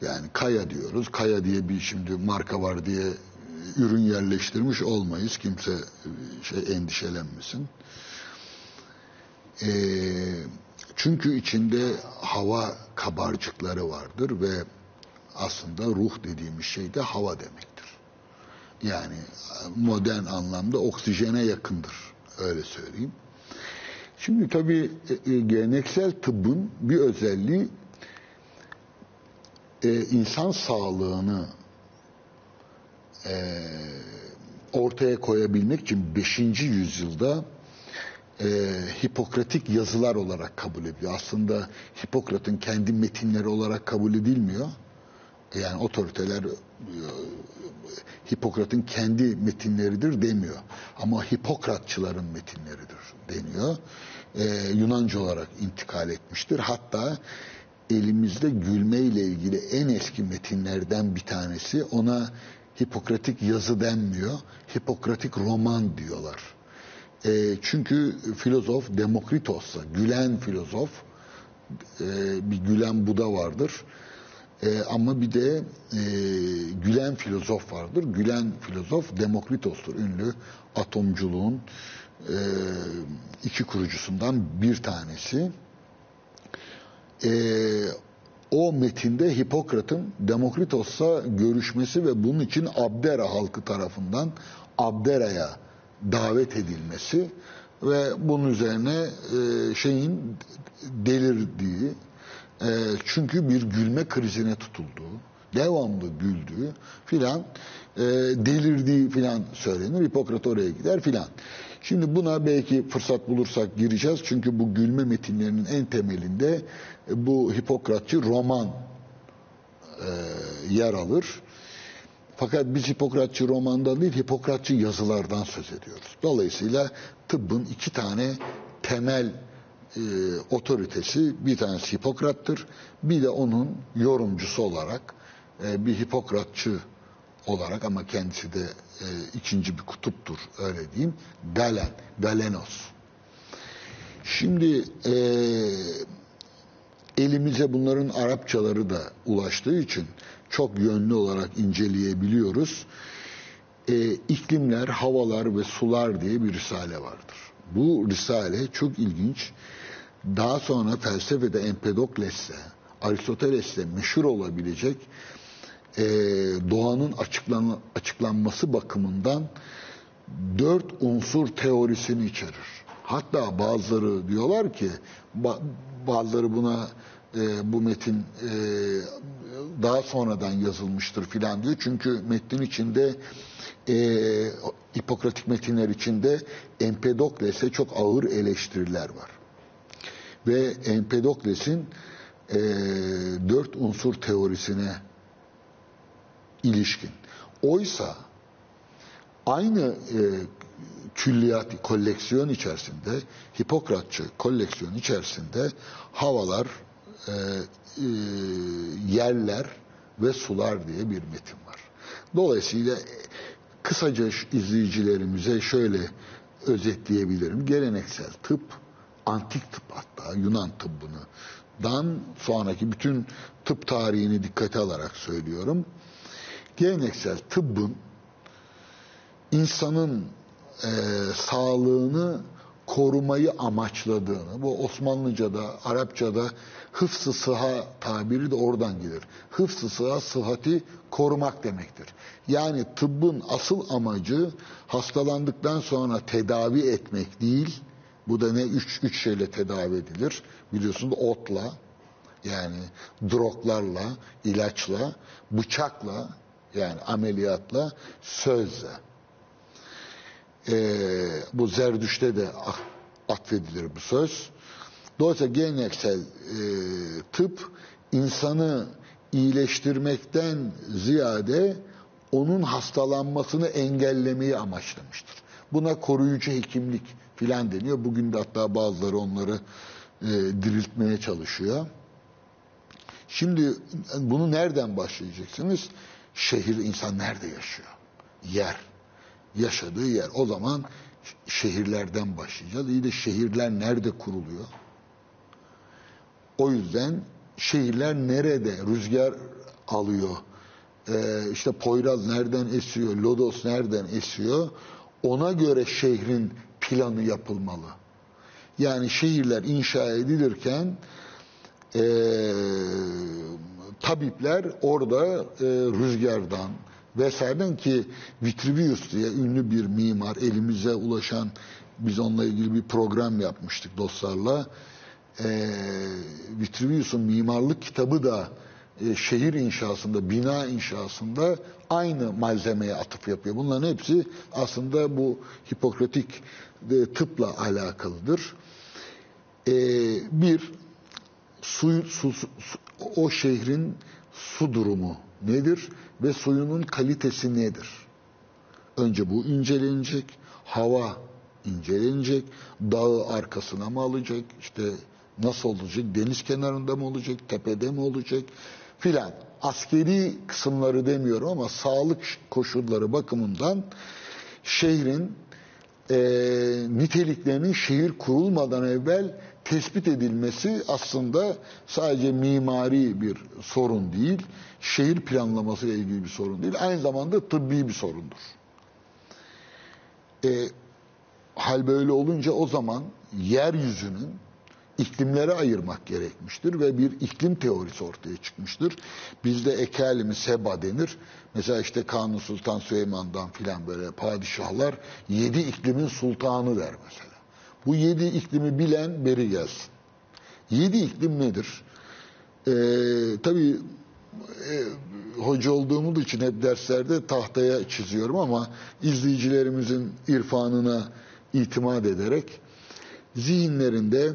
Yani Kaya diyoruz. Kaya diye bir şimdi marka var diye ürün yerleştirmiş olmayız. Kimse şey endişelenmesin. Ee, çünkü içinde hava kabarcıkları vardır ve aslında ruh dediğimiz şey de hava demektir. Yani modern anlamda oksijene yakındır. Öyle söyleyeyim. Şimdi tabii e, e, geleneksel tıbbın bir özelliği e, insan sağlığını ortaya koyabilmek için 5. yüzyılda Hipokratik yazılar olarak kabul ediliyor. Aslında Hipokrat'ın kendi metinleri olarak kabul edilmiyor. Yani otoriteler Hipokrat'ın kendi metinleridir demiyor. Ama Hipokratçıların metinleridir deniyor. E, Yunanca olarak intikal etmiştir. Hatta elimizde gülme ile ilgili en eski metinlerden bir tanesi ona Hipokratik yazı denmiyor. Hipokratik roman diyorlar. E, çünkü filozof Demokritos'la, gülen filozof, e, bir gülen Buda vardır. E, ama bir de e, gülen filozof vardır. Gülen filozof Demokritos'tur. Ünlü atomculuğun e, iki kurucusundan bir tanesi. E, o metinde Hipokrat'ın Demokritos'la görüşmesi ve bunun için Abdera halkı tarafından Abdera'ya davet edilmesi ve bunun üzerine e, şeyin delirdiği e, çünkü bir gülme krizine tutulduğu devamlı güldüğü filan e, delirdiği filan söylenir. Hipokrat oraya gider filan. Şimdi buna belki fırsat bulursak gireceğiz. Çünkü bu gülme metinlerinin en temelinde e, bu Hipokratçı roman e, yer alır. Fakat biz Hipokratçı romanda değil, Hipokratçı yazılardan söz ediyoruz. Dolayısıyla tıbbın iki tane temel e, otoritesi, bir tanesi Hipokrat'tır, bir de onun yorumcusu olarak e, bir Hipokratçı olarak ama kendisi de e, ikinci bir kutuptur öyle diyeyim. Galen, Galenos. Şimdi e, elimize bunların Arapçaları da ulaştığı için çok yönlü olarak inceleyebiliyoruz. E, iklimler, havalar ve sular diye bir risale vardır. Bu risale çok ilginç. Daha sonra felsefede Empedokles'le, Aristoteles'le meşhur olabilecek e, doğanın açıklan, açıklanması bakımından dört unsur teorisini içerir. Hatta bazıları diyorlar ki ba, bazıları buna e, bu metin e, daha sonradan yazılmıştır filan diyor. Çünkü metnin içinde e, Hipokratik metinler içinde Empedokles'e çok ağır eleştiriler var. Ve Empedokles'in e, dört unsur teorisine ilişkin. Oysa aynı e, külliyat koleksiyon içerisinde Hipokratçı koleksiyon içerisinde havalar, e, e, yerler ve sular diye bir metin var. Dolayısıyla kısaca izleyicilerimize şöyle özetleyebilirim. Geleneksel tıp, antik tıp hatta Yunan tıbbını dan sonraki bütün tıp tarihini dikkate alarak söylüyorum geleneksel tıbbın insanın e, sağlığını korumayı amaçladığını, bu Osmanlıca'da, Arapça'da hıfzı sıha tabiri de oradan gelir. Hıfzı sıha, sıhhati korumak demektir. Yani tıbbın asıl amacı hastalandıktan sonra tedavi etmek değil, bu da ne? Üç, üç şeyle tedavi edilir. Biliyorsunuz otla, yani droglarla, ilaçla, bıçakla, yani ameliyatla, sözle. Ee, bu Zerdüş'te de atfedilir bu söz. Dolayısıyla geleneksel e, tıp insanı iyileştirmekten ziyade onun hastalanmasını engellemeyi amaçlamıştır. Buna koruyucu hekimlik filan deniyor. Bugün de hatta bazıları onları e, diriltmeye çalışıyor. Şimdi bunu nereden başlayacaksınız? Şehir insan nerede yaşıyor? Yer. Yaşadığı yer. O zaman şehirlerden başlayacağız. İyi de şehirler nerede kuruluyor? O yüzden şehirler nerede rüzgar alıyor? Ee, işte Poyraz nereden esiyor? Lodos nereden esiyor? Ona göre şehrin planı yapılmalı. Yani şehirler inşa edilirken e, tabipler orada e, rüzgardan vesaireden ki Vitruvius diye ünlü bir mimar elimize ulaşan biz onunla ilgili bir program yapmıştık dostlarla. E, Vitruvius'un mimarlık kitabı da e, şehir inşasında, bina inşasında aynı malzemeye atıf yapıyor. Bunların hepsi aslında bu hipokratik e, tıpla alakalıdır. E, bir, su, su, su, o şehrin su durumu nedir ve suyunun kalitesi nedir? Önce bu incelenecek, hava incelenecek, dağı arkasına mı alacak, işte nasıl olacak, deniz kenarında mı olacak, tepede mi olacak filan. Askeri kısımları demiyorum ama sağlık koşulları bakımından şehrin e, niteliklerinin şehir kurulmadan evvel tespit edilmesi aslında sadece mimari bir sorun değil, şehir planlaması ile ilgili bir sorun değil, aynı zamanda tıbbi bir sorundur. E, hal böyle olunca o zaman yeryüzünün iklimlere ayırmak gerekmiştir ve bir iklim teorisi ortaya çıkmıştır. Bizde ekelimi seba denir. Mesela işte Kanuni Sultan Süleyman'dan filan böyle padişahlar yedi iklimin sultanı der mesela. Bu yedi iklimi bilen beri gelsin. Yedi iklim nedir? Ee, tabii e, hoca olduğumuz için hep derslerde tahtaya çiziyorum ama izleyicilerimizin irfanına itimat ederek zihinlerinde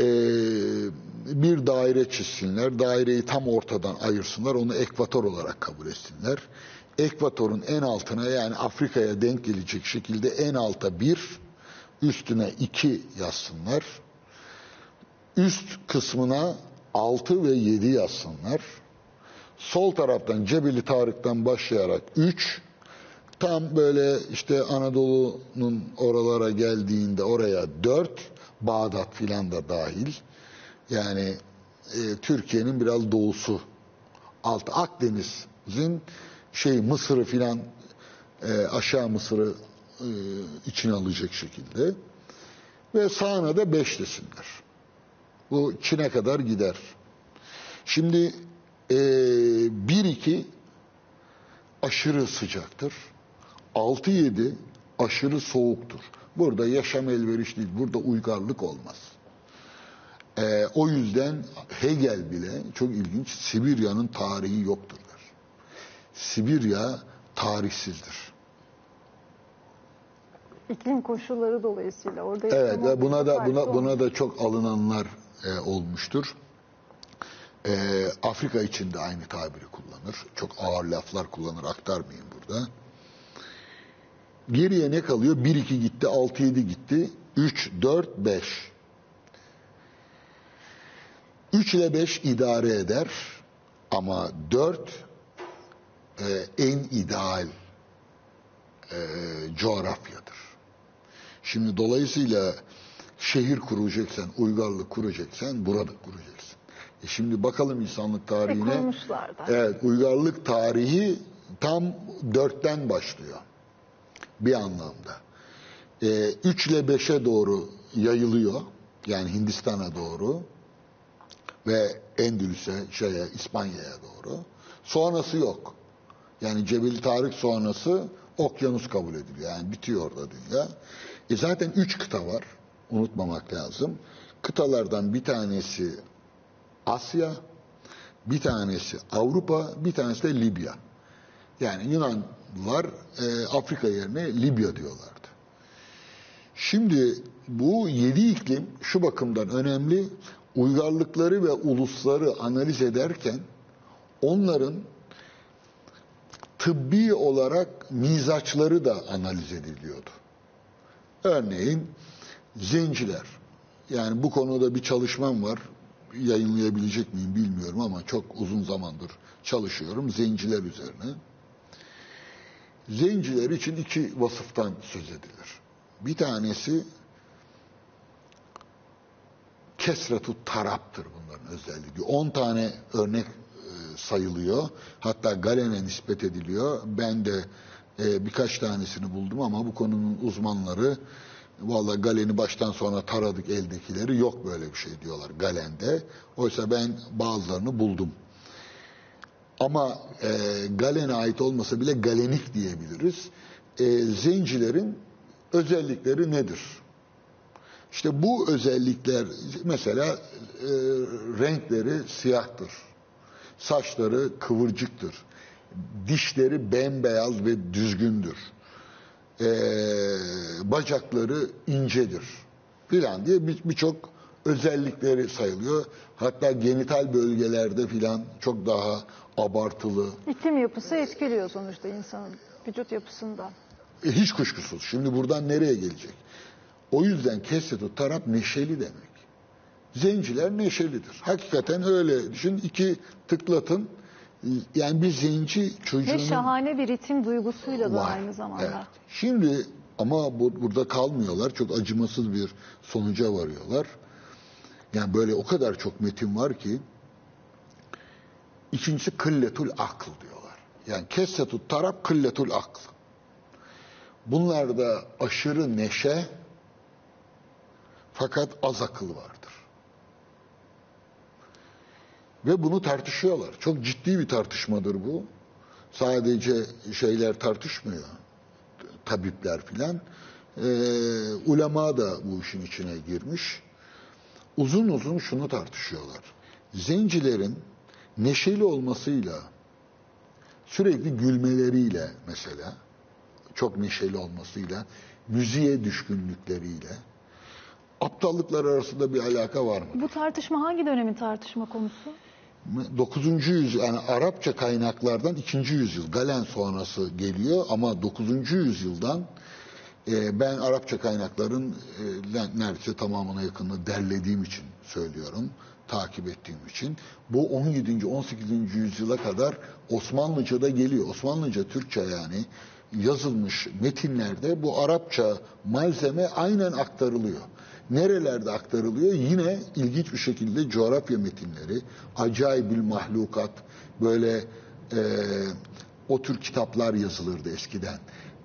e, bir daire çizsinler. Daireyi tam ortadan ayırsınlar. Onu ekvator olarak kabul etsinler. Ekvatorun en altına yani Afrika'ya denk gelecek şekilde en alta bir, üstüne iki yazsınlar. Üst kısmına 6 ve 7 yazsınlar. Sol taraftan Cebeli Tarık'tan başlayarak 3, tam böyle işte Anadolu'nun oralara geldiğinde oraya 4, Bağdat filan da dahil. Yani e, Türkiye'nin biraz doğusu. Alt Akdeniz'in şey Mısır'ı filan e, aşağı Mısır'ı e, içine alacak şekilde. Ve sağına da 5 desinler. Bu Çin'e kadar gider. Şimdi e, 1-2 aşırı sıcaktır. 6-7 aşırı soğuktur. Burada yaşam elverişli değil. Burada uygarlık olmaz. E, o yüzden Hegel bile çok ilginç Sibirya'nın tarihi yoktur der. Sibirya tarihsizdir. İklim koşulları dolayısıyla orada Evet ve buna da buna buna da çok alınanlar e, olmuştur. E, Afrika için de aynı tabiri kullanır. Çok ağır laflar kullanır. Aktarmayayım burada. Geriye ne kalıyor? 1-2 gitti, 6-7 gitti. 3, 4, 5. 3 ile 5 idare eder. Ama 4 e, en ideal e, coğrafyadır. Şimdi dolayısıyla şehir kuracaksan, uygarlık kuracaksan burada kuracaksın. E şimdi bakalım insanlık tarihine. da. Evet, uygarlık tarihi tam dörtten başlıyor. Bir anlamda. E, 3 ile 5'e doğru yayılıyor. Yani Hindistan'a doğru ve Endülüs'e, şeye, İspanya'ya doğru. Sonrası yok. Yani Cebeli Tarık sonrası okyanus kabul ediliyor. Yani bitiyor orada dünya. E zaten üç kıta var. Unutmamak lazım. Kıtalardan bir tanesi Asya, bir tanesi Avrupa, bir tanesi de Libya. Yani Yunanlılar e, Afrika yerine Libya diyorlardı. Şimdi bu yedi iklim şu bakımdan önemli. Uygarlıkları ve ulusları analiz ederken onların tıbbi olarak mizaçları da analiz ediliyordu. Örneğin zenciler. Yani bu konuda bir çalışmam var. Yayınlayabilecek miyim bilmiyorum ama çok uzun zamandır çalışıyorum zenciler üzerine. Zenciler için iki vasıftan söz edilir. Bir tanesi kesretu taraptır bunların özelliği. 10 tane örnek e, sayılıyor. Hatta Galen'e nispet ediliyor. Ben de e, birkaç tanesini buldum ama bu konunun uzmanları valla Galen'i baştan sona taradık eldekileri yok böyle bir şey diyorlar Galen'de. Oysa ben bazılarını buldum. Ama e, Galen'e ait olmasa bile Galenik diyebiliriz. E, zencilerin özellikleri nedir? İşte bu özellikler mesela e, renkleri siyahtır. Saçları kıvırcıktır. Dişleri bembeyaz ve düzgündür. E, bacakları incedir. Filan diye bir- birçok özellikleri sayılıyor. Hatta genital bölgelerde filan çok daha abartılı. İklim yapısı etkiliyor sonuçta insanın vücut yapısında. E, hiç kuşkusuz. Şimdi buradan nereye gelecek? O yüzden kesretü taraf neşeli demek. Zenciler neşelidir. Hakikaten öyle. Düşün iki tıklatın. Yani bir zenci çocuğunun... Ve şahane bir ritim duygusuyla da Var. aynı zamanda. Evet. Şimdi ama bu, burada kalmıyorlar. Çok acımasız bir sonuca varıyorlar. Yani böyle o kadar çok metin var ki ikincisi kılletul akıl diyorlar. Yani kessetut taraf kılletul akıl. Bunlarda aşırı neşe Fakat az akıl vardır. Ve bunu tartışıyorlar. Çok ciddi bir tartışmadır bu. Sadece şeyler tartışmıyor. Tabipler filan. Ee, ulema da bu işin içine girmiş. Uzun uzun şunu tartışıyorlar. Zencilerin neşeli olmasıyla, sürekli gülmeleriyle mesela, çok neşeli olmasıyla, müziğe düşkünlükleriyle, aptallıklar arasında bir alaka var mı? Bu tartışma hangi dönemin tartışma konusu? 9. yüzyıl yani Arapça kaynaklardan 2. yüzyıl Galen sonrası geliyor ama 9. yüzyıldan e, ben Arapça kaynakların e, neredeyse tamamına yakınını derlediğim için söylüyorum, takip ettiğim için. Bu 17. 18. yüzyıla kadar Osmanlıca'da geliyor. Osmanlıca, Türkçe yani yazılmış metinlerde bu Arapça malzeme aynen aktarılıyor. Nerelerde aktarılıyor? Yine ilginç bir şekilde coğrafya metinleri, acayibül mahlukat, böyle e, o tür kitaplar yazılırdı eskiden.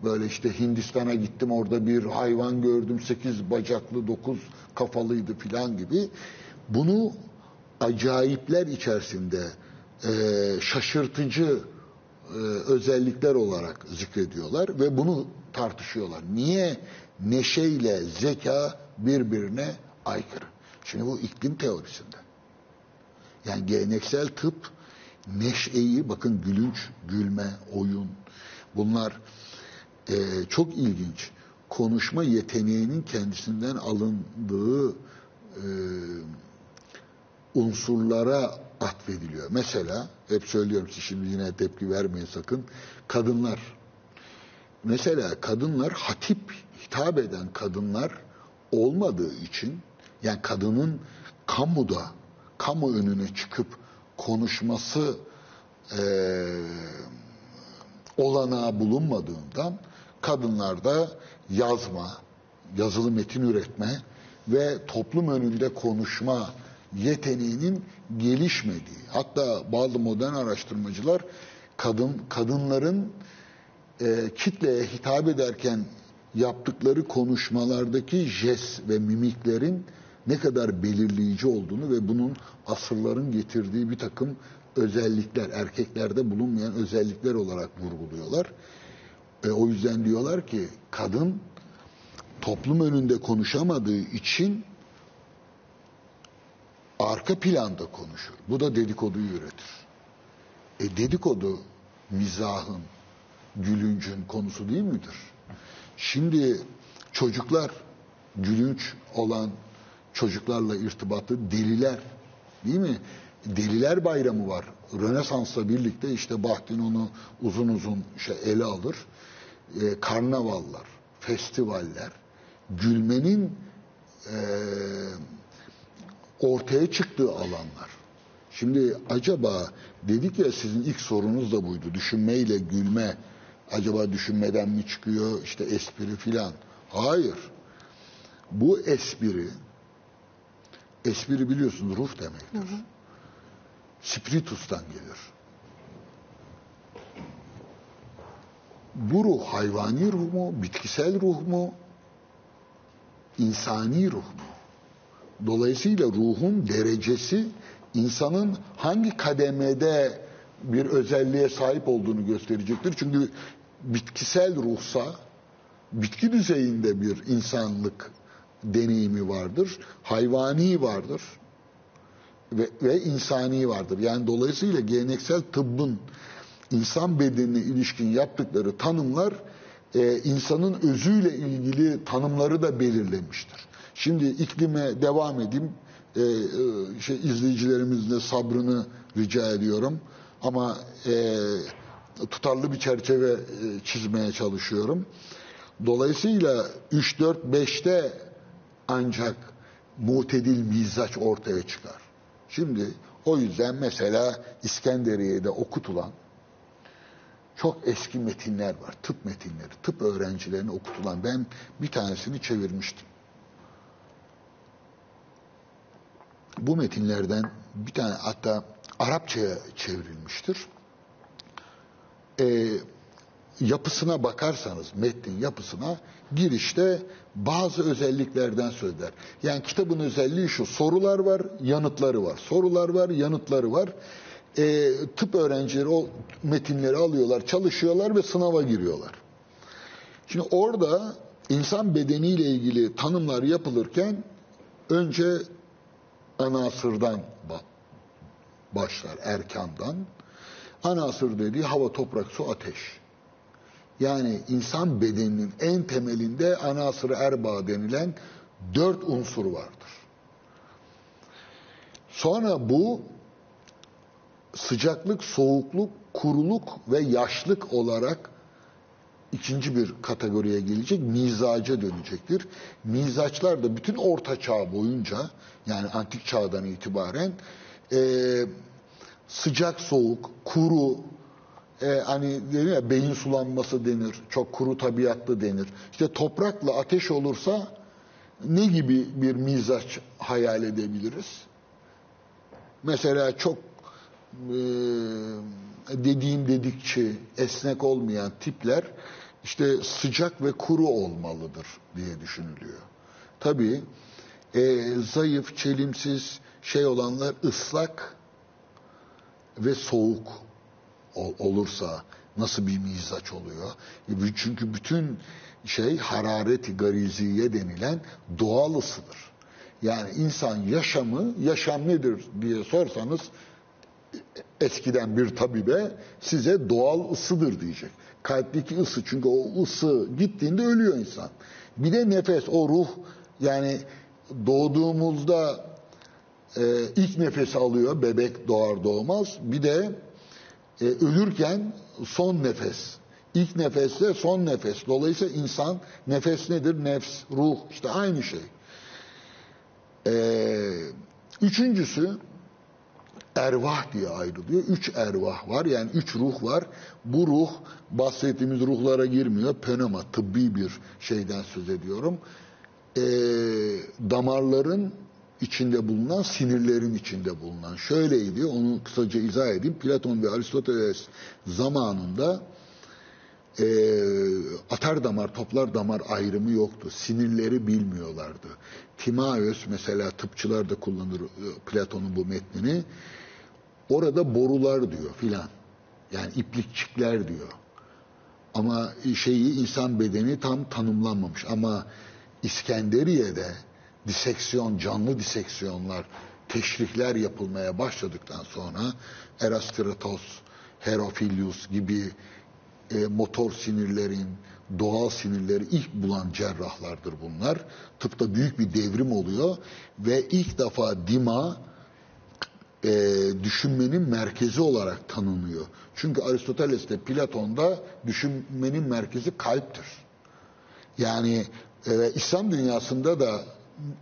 Böyle işte Hindistan'a gittim orada bir hayvan gördüm, sekiz bacaklı, dokuz kafalıydı filan gibi. Bunu acayipler içerisinde e, şaşırtıcı e, özellikler olarak zikrediyorlar ve bunu tartışıyorlar. Niye neşeyle zeka birbirine aykırı? Şimdi bu iklim teorisinde. Yani geleneksel tıp neşeyi bakın gülünç, gülme, oyun bunlar e, çok ilginç. Konuşma yeteneğinin kendisinden alındığı e, unsurlara atfediliyor. Mesela hep söylüyorum size şimdi yine tepki vermeyin sakın. Kadınlar. Mesela kadınlar hatip hitap eden kadınlar olmadığı için yani kadının kamuda kamu önüne çıkıp konuşması e, olanağı bulunmadığından kadınlarda yazma, yazılı metin üretme ve toplum önünde konuşma yeteneğinin gelişmediği. Hatta bazı modern araştırmacılar kadın kadınların e, kitleye hitap ederken yaptıkları konuşmalardaki jest ve mimiklerin ne kadar belirleyici olduğunu ve bunun asırların getirdiği bir takım özellikler, erkeklerde bulunmayan özellikler olarak vurguluyorlar. E, o yüzden diyorlar ki kadın toplum önünde konuşamadığı için arka planda konuşur. Bu da dedikoduyu üretir. E dedikodu mizahın, gülüncün konusu değil midir? Şimdi çocuklar gülünç olan çocuklarla irtibatlı deliler değil mi? Deliler bayramı var. Rönesans'la birlikte işte Bahdin onu uzun uzun şey ele alır. E, karnavallar, festivaller, gülmenin e, ortaya çıktığı alanlar. Şimdi acaba dedik ya sizin ilk sorunuz da buydu. Düşünmeyle gülme acaba düşünmeden mi çıkıyor işte espri filan. Hayır. Bu espri espri biliyorsun ruh demektir. Hı hı. Spiritus'tan gelir. Bu ruh hayvani ruh mu, bitkisel ruh mu, insani ruh mu? Dolayısıyla ruhun derecesi insanın hangi kademede bir özelliğe sahip olduğunu gösterecektir. Çünkü bitkisel ruhsa bitki düzeyinde bir insanlık deneyimi vardır. Hayvani vardır. Ve, ve insani vardır. Yani dolayısıyla geleneksel tıbbın insan bedenine ilişkin yaptıkları tanımlar e, insanın özüyle ilgili tanımları da belirlemiştir. Şimdi iklime devam edeyim. E, e, şey izleyicilerimizin de sabrını rica ediyorum. Ama e, tutarlı bir çerçeve e, çizmeye çalışıyorum. Dolayısıyla 3 4 5'te ancak mutedil mizaç ortaya çıkar. Şimdi o yüzden mesela İskenderiye'de okutulan çok eski metinler var. Tıp metinleri, tıp öğrencilerine okutulan. Ben bir tanesini çevirmiştim. Bu metinlerden bir tane hatta Arapçaya çevrilmiştir. Ee, yapısına bakarsanız metnin yapısına girişte bazı özelliklerden söz eder. Yani kitabın özelliği şu sorular var yanıtları var sorular var yanıtları var. E, tıp öğrencileri o metinleri alıyorlar çalışıyorlar ve sınava giriyorlar. Şimdi orada insan bedeniyle ilgili tanımlar yapılırken önce anasırdan başlar erkandan. Anasır dediği hava, toprak, su, ateş. Yani insan bedeninin en temelinde anasır erba denilen dört unsur vardır. Sonra bu sıcaklık, soğukluk, kuruluk ve yaşlık olarak ikinci bir kategoriye gelecek, mizaca dönecektir. Mizaçlar da bütün orta çağ boyunca, yani antik çağdan itibaren e, sıcak soğuk, kuru, e, hani denir ya beyin sulanması denir, çok kuru tabiatlı denir. İşte toprakla ateş olursa ne gibi bir mizaç hayal edebiliriz? Mesela çok e, dediğim dedikçe esnek olmayan tipler işte sıcak ve kuru olmalıdır diye düşünülüyor. Tabii e, zayıf, çelimsiz şey olanlar ıslak ve soğuk olursa nasıl bir mizaç oluyor? E, çünkü bütün şey harareti gariziye denilen doğal ısıdır. Yani insan yaşamı, yaşam nedir diye sorsanız eskiden bir tabibe size doğal ısıdır diyecek. Kalpteki ısı çünkü o ısı gittiğinde ölüyor insan. Bir de nefes, o ruh yani doğduğumuzda e, ilk nefesi alıyor bebek doğar doğmaz. Bir de e, ölürken son nefes. İlk nefesle son nefes. Dolayısıyla insan nefes nedir? Nefs, ruh işte aynı şey. Ee, üçüncüsü ervah diye ayrılıyor. Üç ervah var yani üç ruh var. Bu ruh bahsettiğimiz ruhlara girmiyor. Pneuma tıbbi bir şeyden söz ediyorum. Ee, damarların içinde bulunan, sinirlerin içinde bulunan. Şöyleydi, onu kısaca izah edeyim. Platon ve Aristoteles zamanında e, atar damar, toplar damar ayrımı yoktu. Sinirleri bilmiyorlardı. Timaeus mesela tıpçılar da kullanır e, Platon'un bu metnini. Orada borular diyor filan. Yani iplikçikler diyor. Ama şeyi insan bedeni tam tanımlanmamış. Ama İskenderiye'de diseksiyon, canlı diseksiyonlar, teşrihler yapılmaya başladıktan sonra Erastratos, Herophilius gibi e, motor sinirlerin, doğal sinirleri ilk bulan cerrahlardır bunlar. Tıpta büyük bir devrim oluyor ve ilk defa dima e, düşünmenin merkezi olarak tanınıyor. Çünkü Aristoteles'te, Platon'da düşünmenin merkezi kalptir. Yani e, İslam dünyasında da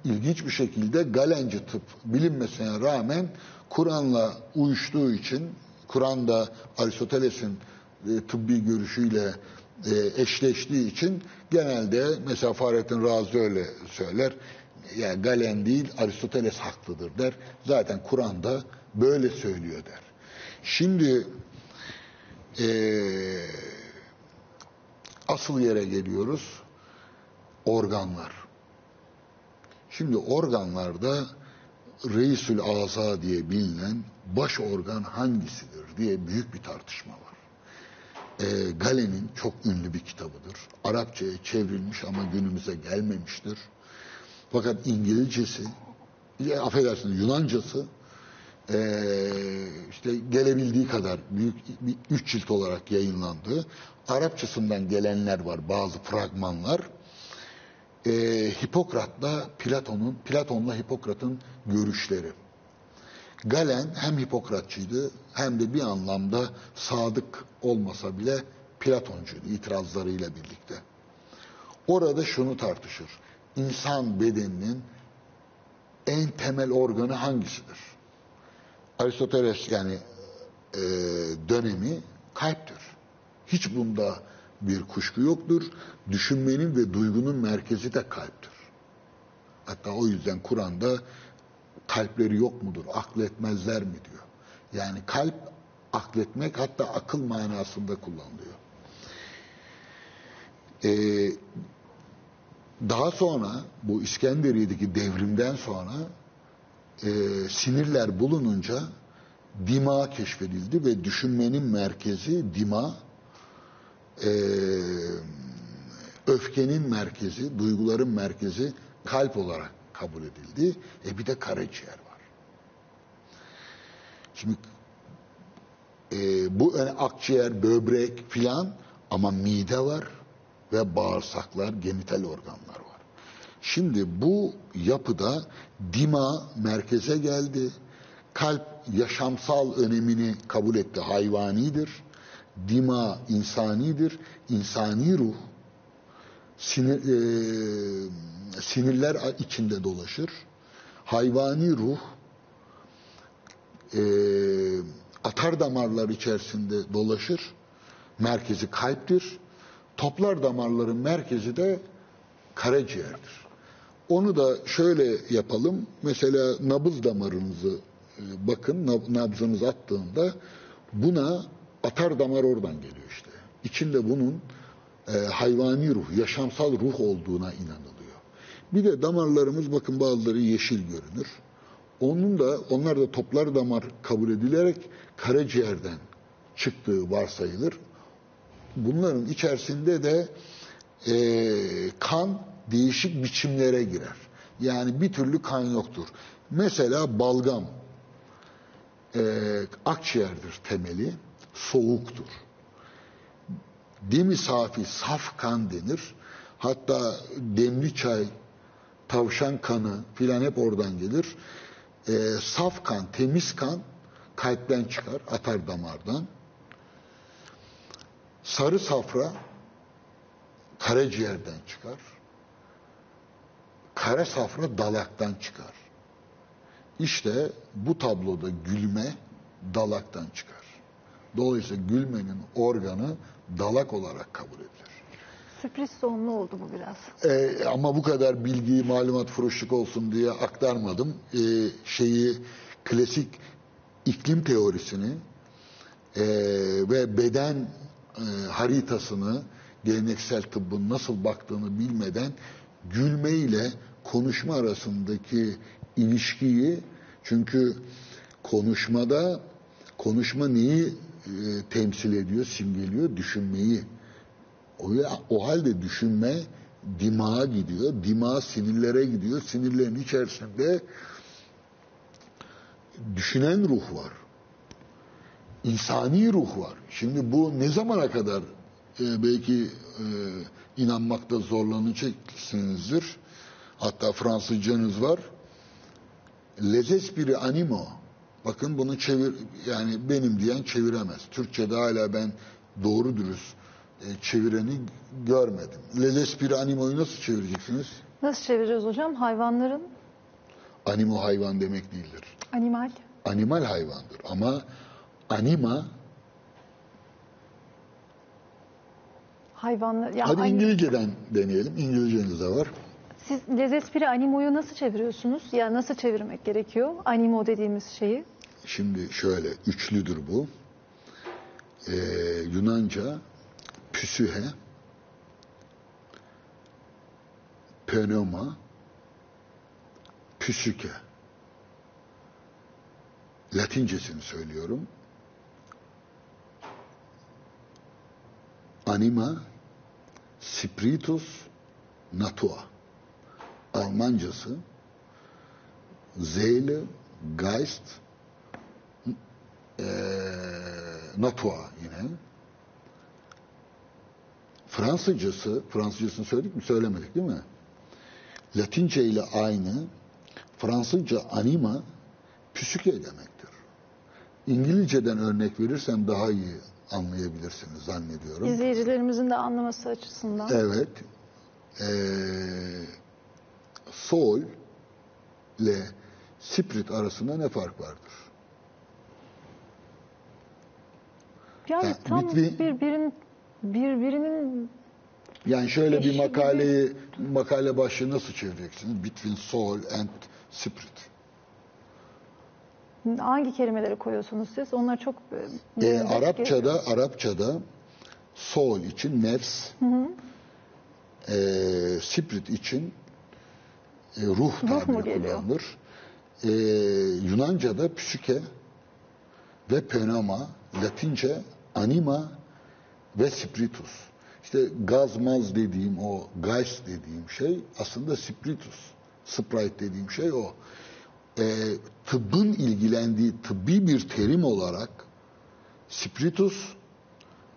ilginç bir şekilde Galenci tıp bilinmesine rağmen Kur'an'la uyuştuğu için Kur'an'da Aristoteles'in e, tıbbi görüşüyle e, eşleştiği için genelde mesela Fahrettin Razi öyle söyler. Yani Galen değil Aristoteles haklıdır der. Zaten Kur'an'da böyle söylüyor der. Şimdi e, asıl yere geliyoruz. Organlar. Şimdi organlarda reisül aza diye bilinen baş organ hangisidir diye büyük bir tartışma var. E, Galen'in çok ünlü bir kitabıdır. Arapçaya çevrilmiş ama günümüze gelmemiştir. Fakat İngilizcesi, ya, affedersiniz Yunancası e, işte gelebildiği kadar büyük bir üç cilt olarak yayınlandı. Arapçasından gelenler var bazı fragmanlar e, Hipokrat'la Platon'un, Platon'la Hipokrat'ın görüşleri. Galen hem Hipokratçıydı hem de bir anlamda sadık olmasa bile Platoncuydu itirazlarıyla birlikte. Orada şunu tartışır. İnsan bedeninin en temel organı hangisidir? Aristoteles yani e, dönemi kalptir. Hiç bunda bir kuşku yoktur. Düşünmenin ve duygunun merkezi de kalptir. Hatta o yüzden Kur'an'da kalpleri yok mudur, akletmezler mi diyor. Yani kalp akletmek hatta akıl manasında kullanılıyor. Ee, daha sonra bu İskenderiye'deki devrimden sonra e, sinirler bulununca dima keşfedildi ve düşünmenin merkezi dima, e, öfkenin merkezi, duyguların merkezi kalp olarak kabul edildi. E bir de karaciğer var. Şimdi e, bu yani akciğer, böbrek filan ama mide var ve bağırsaklar, genital organlar var. Şimdi bu yapıda dima merkeze geldi. Kalp yaşamsal önemini kabul etti, hayvanidir. Dima insanidir, insani ruh sinir, e, sinirler içinde dolaşır. Hayvani ruh e, atar damarlar içerisinde dolaşır. Merkezi kalptir. Toplar damarların merkezi de karaciğerdir. Onu da şöyle yapalım. Mesela nabız damarınızı e, bakın nab- nabzınız attığında buna atar damar oradan geliyor işte. İçinde bunun e, hayvani ruh, yaşamsal ruh olduğuna inanılıyor. Bir de damarlarımız bakın bazıları yeşil görünür. Onun da onlar da toplar damar kabul edilerek karaciğerden çıktığı varsayılır. Bunların içerisinde de e, kan değişik biçimlere girer. Yani bir türlü kan yoktur. Mesela balgam e, akciğerdir temeli, soğuktur. Demi safi, saf kan denir. Hatta demli çay, tavşan kanı filan hep oradan gelir. E, saf kan, temiz kan kalpten çıkar, atar damardan. Sarı safra karaciğerden çıkar. Kara safra dalaktan çıkar. İşte bu tabloda gülme dalaktan çıkar. Dolayısıyla gülmenin organı dalak olarak kabul edilir. Sürpriz sonlu oldu bu biraz. Ee, ama bu kadar bilgiyi malumat furuşluk olsun diye aktarmadım. Ee, şeyi klasik iklim teorisini e, ve beden e, haritasını geleneksel tıbbın nasıl baktığını bilmeden gülme ile konuşma arasındaki ilişkiyi çünkü konuşmada konuşma neyi e, temsil ediyor, simgeliyor? Düşünmeyi. O, o halde düşünme dimağa gidiyor. Dima sinirlere gidiyor. Sinirlerin içerisinde düşünen ruh var. İnsani ruh var. Şimdi bu ne zamana kadar e, belki e, inanmakta zorlanacaksınızdır. Hatta Fransızcanız var. Les esprits animo. Bakın bunu çevir yani benim diyen çeviremez. Türkçe'de hala ben doğru dürüst e, çevireni görmedim. Les esprits animo'yu nasıl çevireceksiniz? Nasıl çevireceğiz hocam? Hayvanların Animo hayvan demek değildir. animal. Animal hayvandır ama anima Hayvanlar. Ya hadi ani- İngilizceden deneyelim. İngilizceniz de var. Siz Les Esprits Animo'yu nasıl çeviriyorsunuz? Ya nasıl çevirmek gerekiyor? Animo dediğimiz şeyi. Şimdi şöyle üçlüdür bu. Ee, Yunanca püsühe, pneuma, püsüke. Latincesini söylüyorum. Anima, spiritus, natura. Almancası Seele, Geist, eee Natura yine. Fransızcası, Fransızcasını söyledik mi? Söylemedik değil mi? Latince ile aynı. Fransızca anima psüke demektir. İngilizceden örnek verirsem daha iyi anlayabilirsiniz zannediyorum. İzleyicilerimizin de anlaması açısından. Evet. Ee, soul ile spirit arasında ne fark vardır? Yani Yani tam bitvi- birbirinin birbirinin Yani şöyle bir Eşi gibi. makaleyi makale başlığı nasıl çevireceksiniz? Between soul and spirit. Hangi kelimeleri koyuyorsunuz siz? Onlar çok e, Ee, bilinmek gerekiyor. Arapçada Arapçada soul için nefs, e, spirit için e, ruh tabiri kullanılır. E, Yunanca'da psike ve pneuma, Latince anima ve spiritus. İşte gazmaz dediğim o geist dediğim şey aslında spiritus. Sprite dediğim şey o. E, tıbbın ilgilendiği tıbbi bir terim olarak spiritus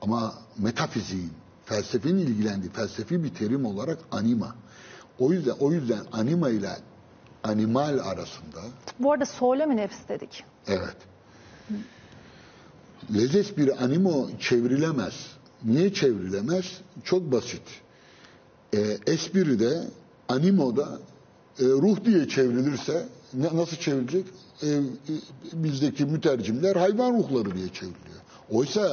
ama metafiziğin, felsefenin ilgilendiği felsefi bir terim olarak anima. O yüzden o yüzden anima ile animal arasında Bu arada söylemi nefs dedik. Evet. Lezes bir animo çevrilemez. Niye çevrilemez? Çok basit. E, espride, animoda e, ruh diye çevrilirse ne, nasıl çevrilecek? E, e, bizdeki mütercimler hayvan ruhları diye çevriliyor. Oysa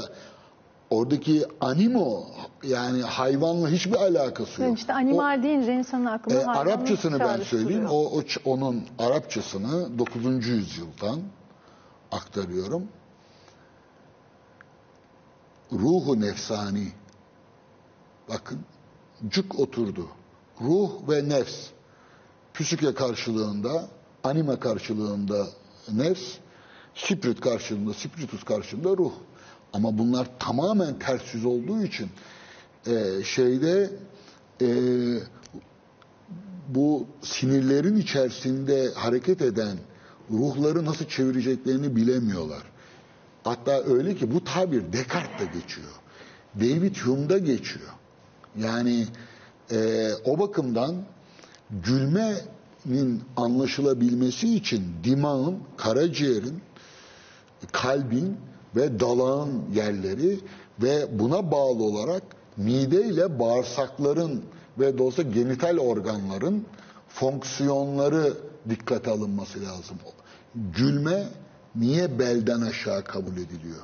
oradaki animo yani hayvanla hiçbir alakası yok. İşte animal deyince insanın aklına E, Arapçasını ben söyleyeyim. O, o onun Arapçasını 9. yüzyıldan aktarıyorum. Ruhu nefsani. Bakın cuk oturdu. Ruh ve nefs. Psike karşılığında, anime karşılığında nefs, spirit karşılığında, spiritus karşılığında ruh. Ama bunlar tamamen ters yüz olduğu için e, şeyde e, bu sinirlerin içerisinde hareket eden ruhları nasıl çevireceklerini bilemiyorlar. Hatta öyle ki bu tabir Descartes'te geçiyor. David Hume'da geçiyor. Yani e, o bakımdan gülmenin anlaşılabilmesi için dimağın, karaciğerin, kalbin ve dalağın yerleri ve buna bağlı olarak mide ile bağırsakların ve olsa genital organların fonksiyonları dikkate alınması lazım. Gülme niye belden aşağı kabul ediliyor?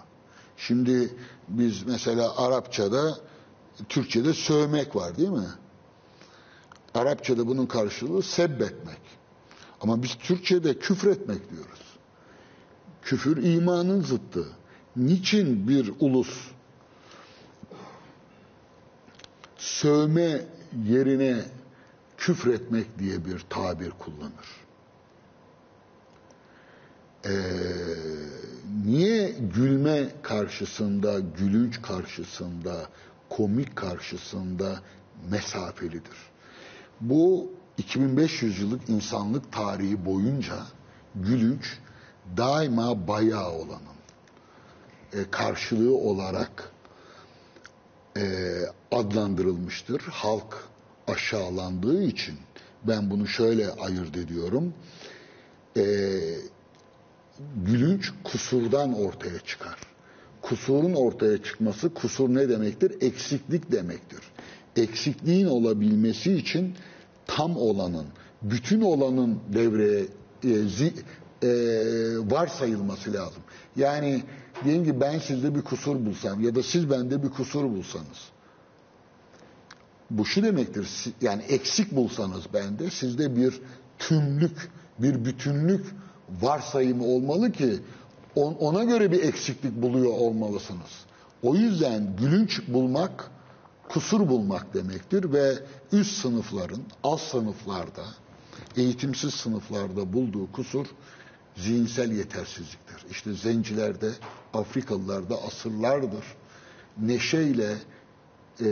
Şimdi biz mesela Arapçada, Türkçe'de sövmek var değil mi? Arapçada bunun karşılığı sebbetmek. Ama biz Türkçe'de küfretmek diyoruz. Küfür imanın zıttı. Niçin bir ulus sövme yerine küfretmek diye bir tabir kullanır? Ee, niye gülme karşısında, gülünç karşısında, komik karşısında mesafelidir? Bu 2500 yıllık insanlık tarihi boyunca gülünç daima bayağı olanın e, karşılığı olarak e, adlandırılmıştır. Halk aşağılandığı için ben bunu şöyle ayırt ediyorum. E, gülünç kusurdan ortaya çıkar. Kusurun ortaya çıkması, kusur ne demektir? Eksiklik demektir. Eksikliğin olabilmesi için tam olanın, bütün olanın devreye e, zi, e, varsayılması lazım. Yani diyelim ki ben sizde bir kusur bulsam ya da siz bende bir kusur bulsanız. Bu şu demektir, yani eksik bulsanız bende sizde bir tümlük, bir bütünlük varsayımı olmalı ki on- ona göre bir eksiklik buluyor olmalısınız. O yüzden gülünç bulmak, kusur bulmak demektir ve üst sınıfların, alt sınıflarda, eğitimsiz sınıflarda bulduğu kusur zihinsel yetersizliktir. İşte zencilerde, Afrikalılarda asırlardır neşeyle e,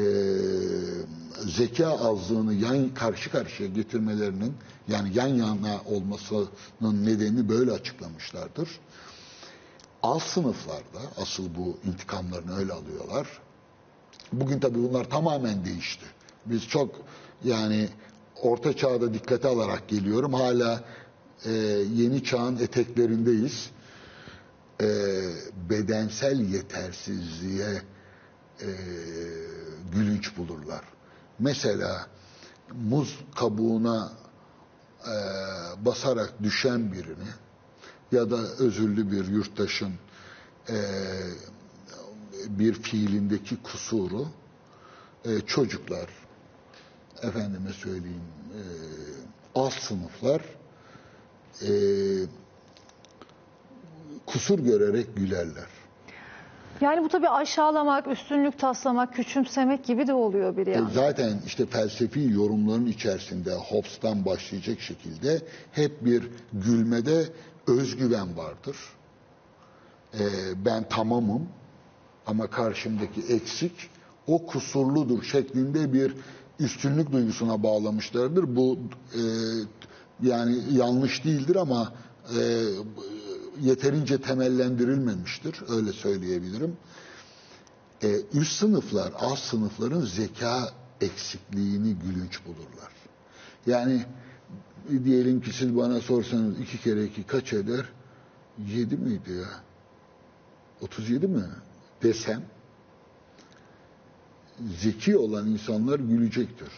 zeka azlığını yan karşı karşıya getirmelerinin yani yan yana olmasının nedenini böyle açıklamışlardır. Alt sınıflarda asıl bu intikamlarını öyle alıyorlar. Bugün tabii bunlar tamamen değişti. Biz çok yani orta çağda dikkate alarak geliyorum. Hala e, yeni çağın eteklerindeyiz. E, bedensel yetersizliğe e, gülünç bulurlar. Mesela muz kabuğuna e, basarak düşen birini ya da özürlü bir yurttaşın e, bir fiilindeki kusuru e, çocuklar, efendime söyleyeyim e, alt sınıflar e, kusur görerek gülerler. Yani bu tabii aşağılamak, üstünlük taslamak, küçümsemek gibi de oluyor bir E, yandan. Zaten işte felsefi yorumların içerisinde Hobbes'tan başlayacak şekilde hep bir gülmede özgüven vardır. E, ben tamamım ama karşımdaki eksik, o kusurludur şeklinde bir üstünlük duygusuna bağlamışlardır. Bu e, yani yanlış değildir ama e, yeterince temellendirilmemiştir. Öyle söyleyebilirim. E, üst sınıflar, alt sınıfların zeka eksikliğini gülünç bulurlar. Yani diyelim ki siz bana sorsanız iki kere iki kaç eder? Yedi miydi ya? 37 mi? Desem zeki olan insanlar gülecektir.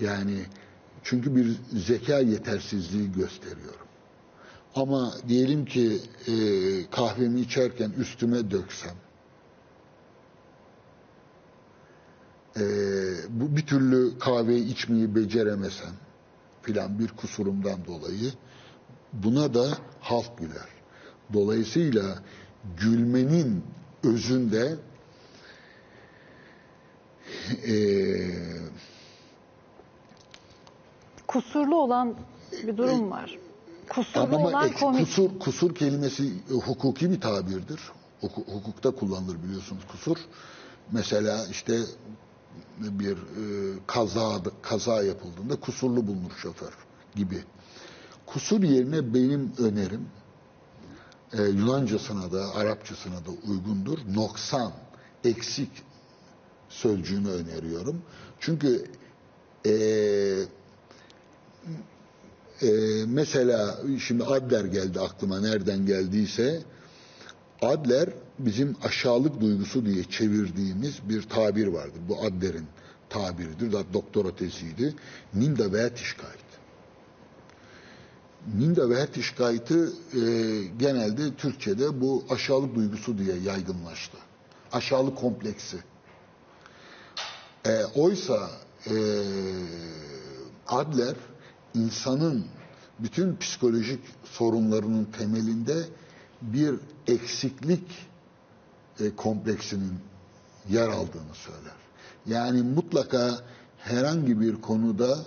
Yani çünkü bir zeka yetersizliği gösteriyorum. Ama diyelim ki e, kahvemi içerken üstüme döksem, e, bu bir türlü kahveyi içmeyi beceremesem filan bir kusurumdan dolayı buna da halk güler. Dolayısıyla gülmenin özünde e, Kusurlu olan bir durum var. Kusurlu Ama olan ek- komik. kusur kusur kelimesi e, hukuki bir tabirdir. Huku- hukukta kullanılır biliyorsunuz kusur. Mesela işte bir e, kaza kaza yapıldığında kusurlu bulunur şoför gibi. Kusur yerine benim önerim e, Yunancasına da Arapçasına da uygundur. Noksan, eksik sözcüğünü öneriyorum. Çünkü e, e, mesela şimdi Adler geldi aklıma nereden geldiyse Adler bizim aşağılık duygusu diye çevirdiğimiz bir tabir vardır. Bu Adler'in tabiridir. Doktora teziydi. Ninda Wertigkeit. Ninda Wertigkeit'ı e, genelde Türkçe'de bu aşağılık duygusu diye yaygınlaştı. Aşağılık kompleksi. E, oysa e, Adler insanın bütün psikolojik sorunlarının temelinde bir eksiklik e, kompleksinin yer aldığını söyler. Yani mutlaka herhangi bir konuda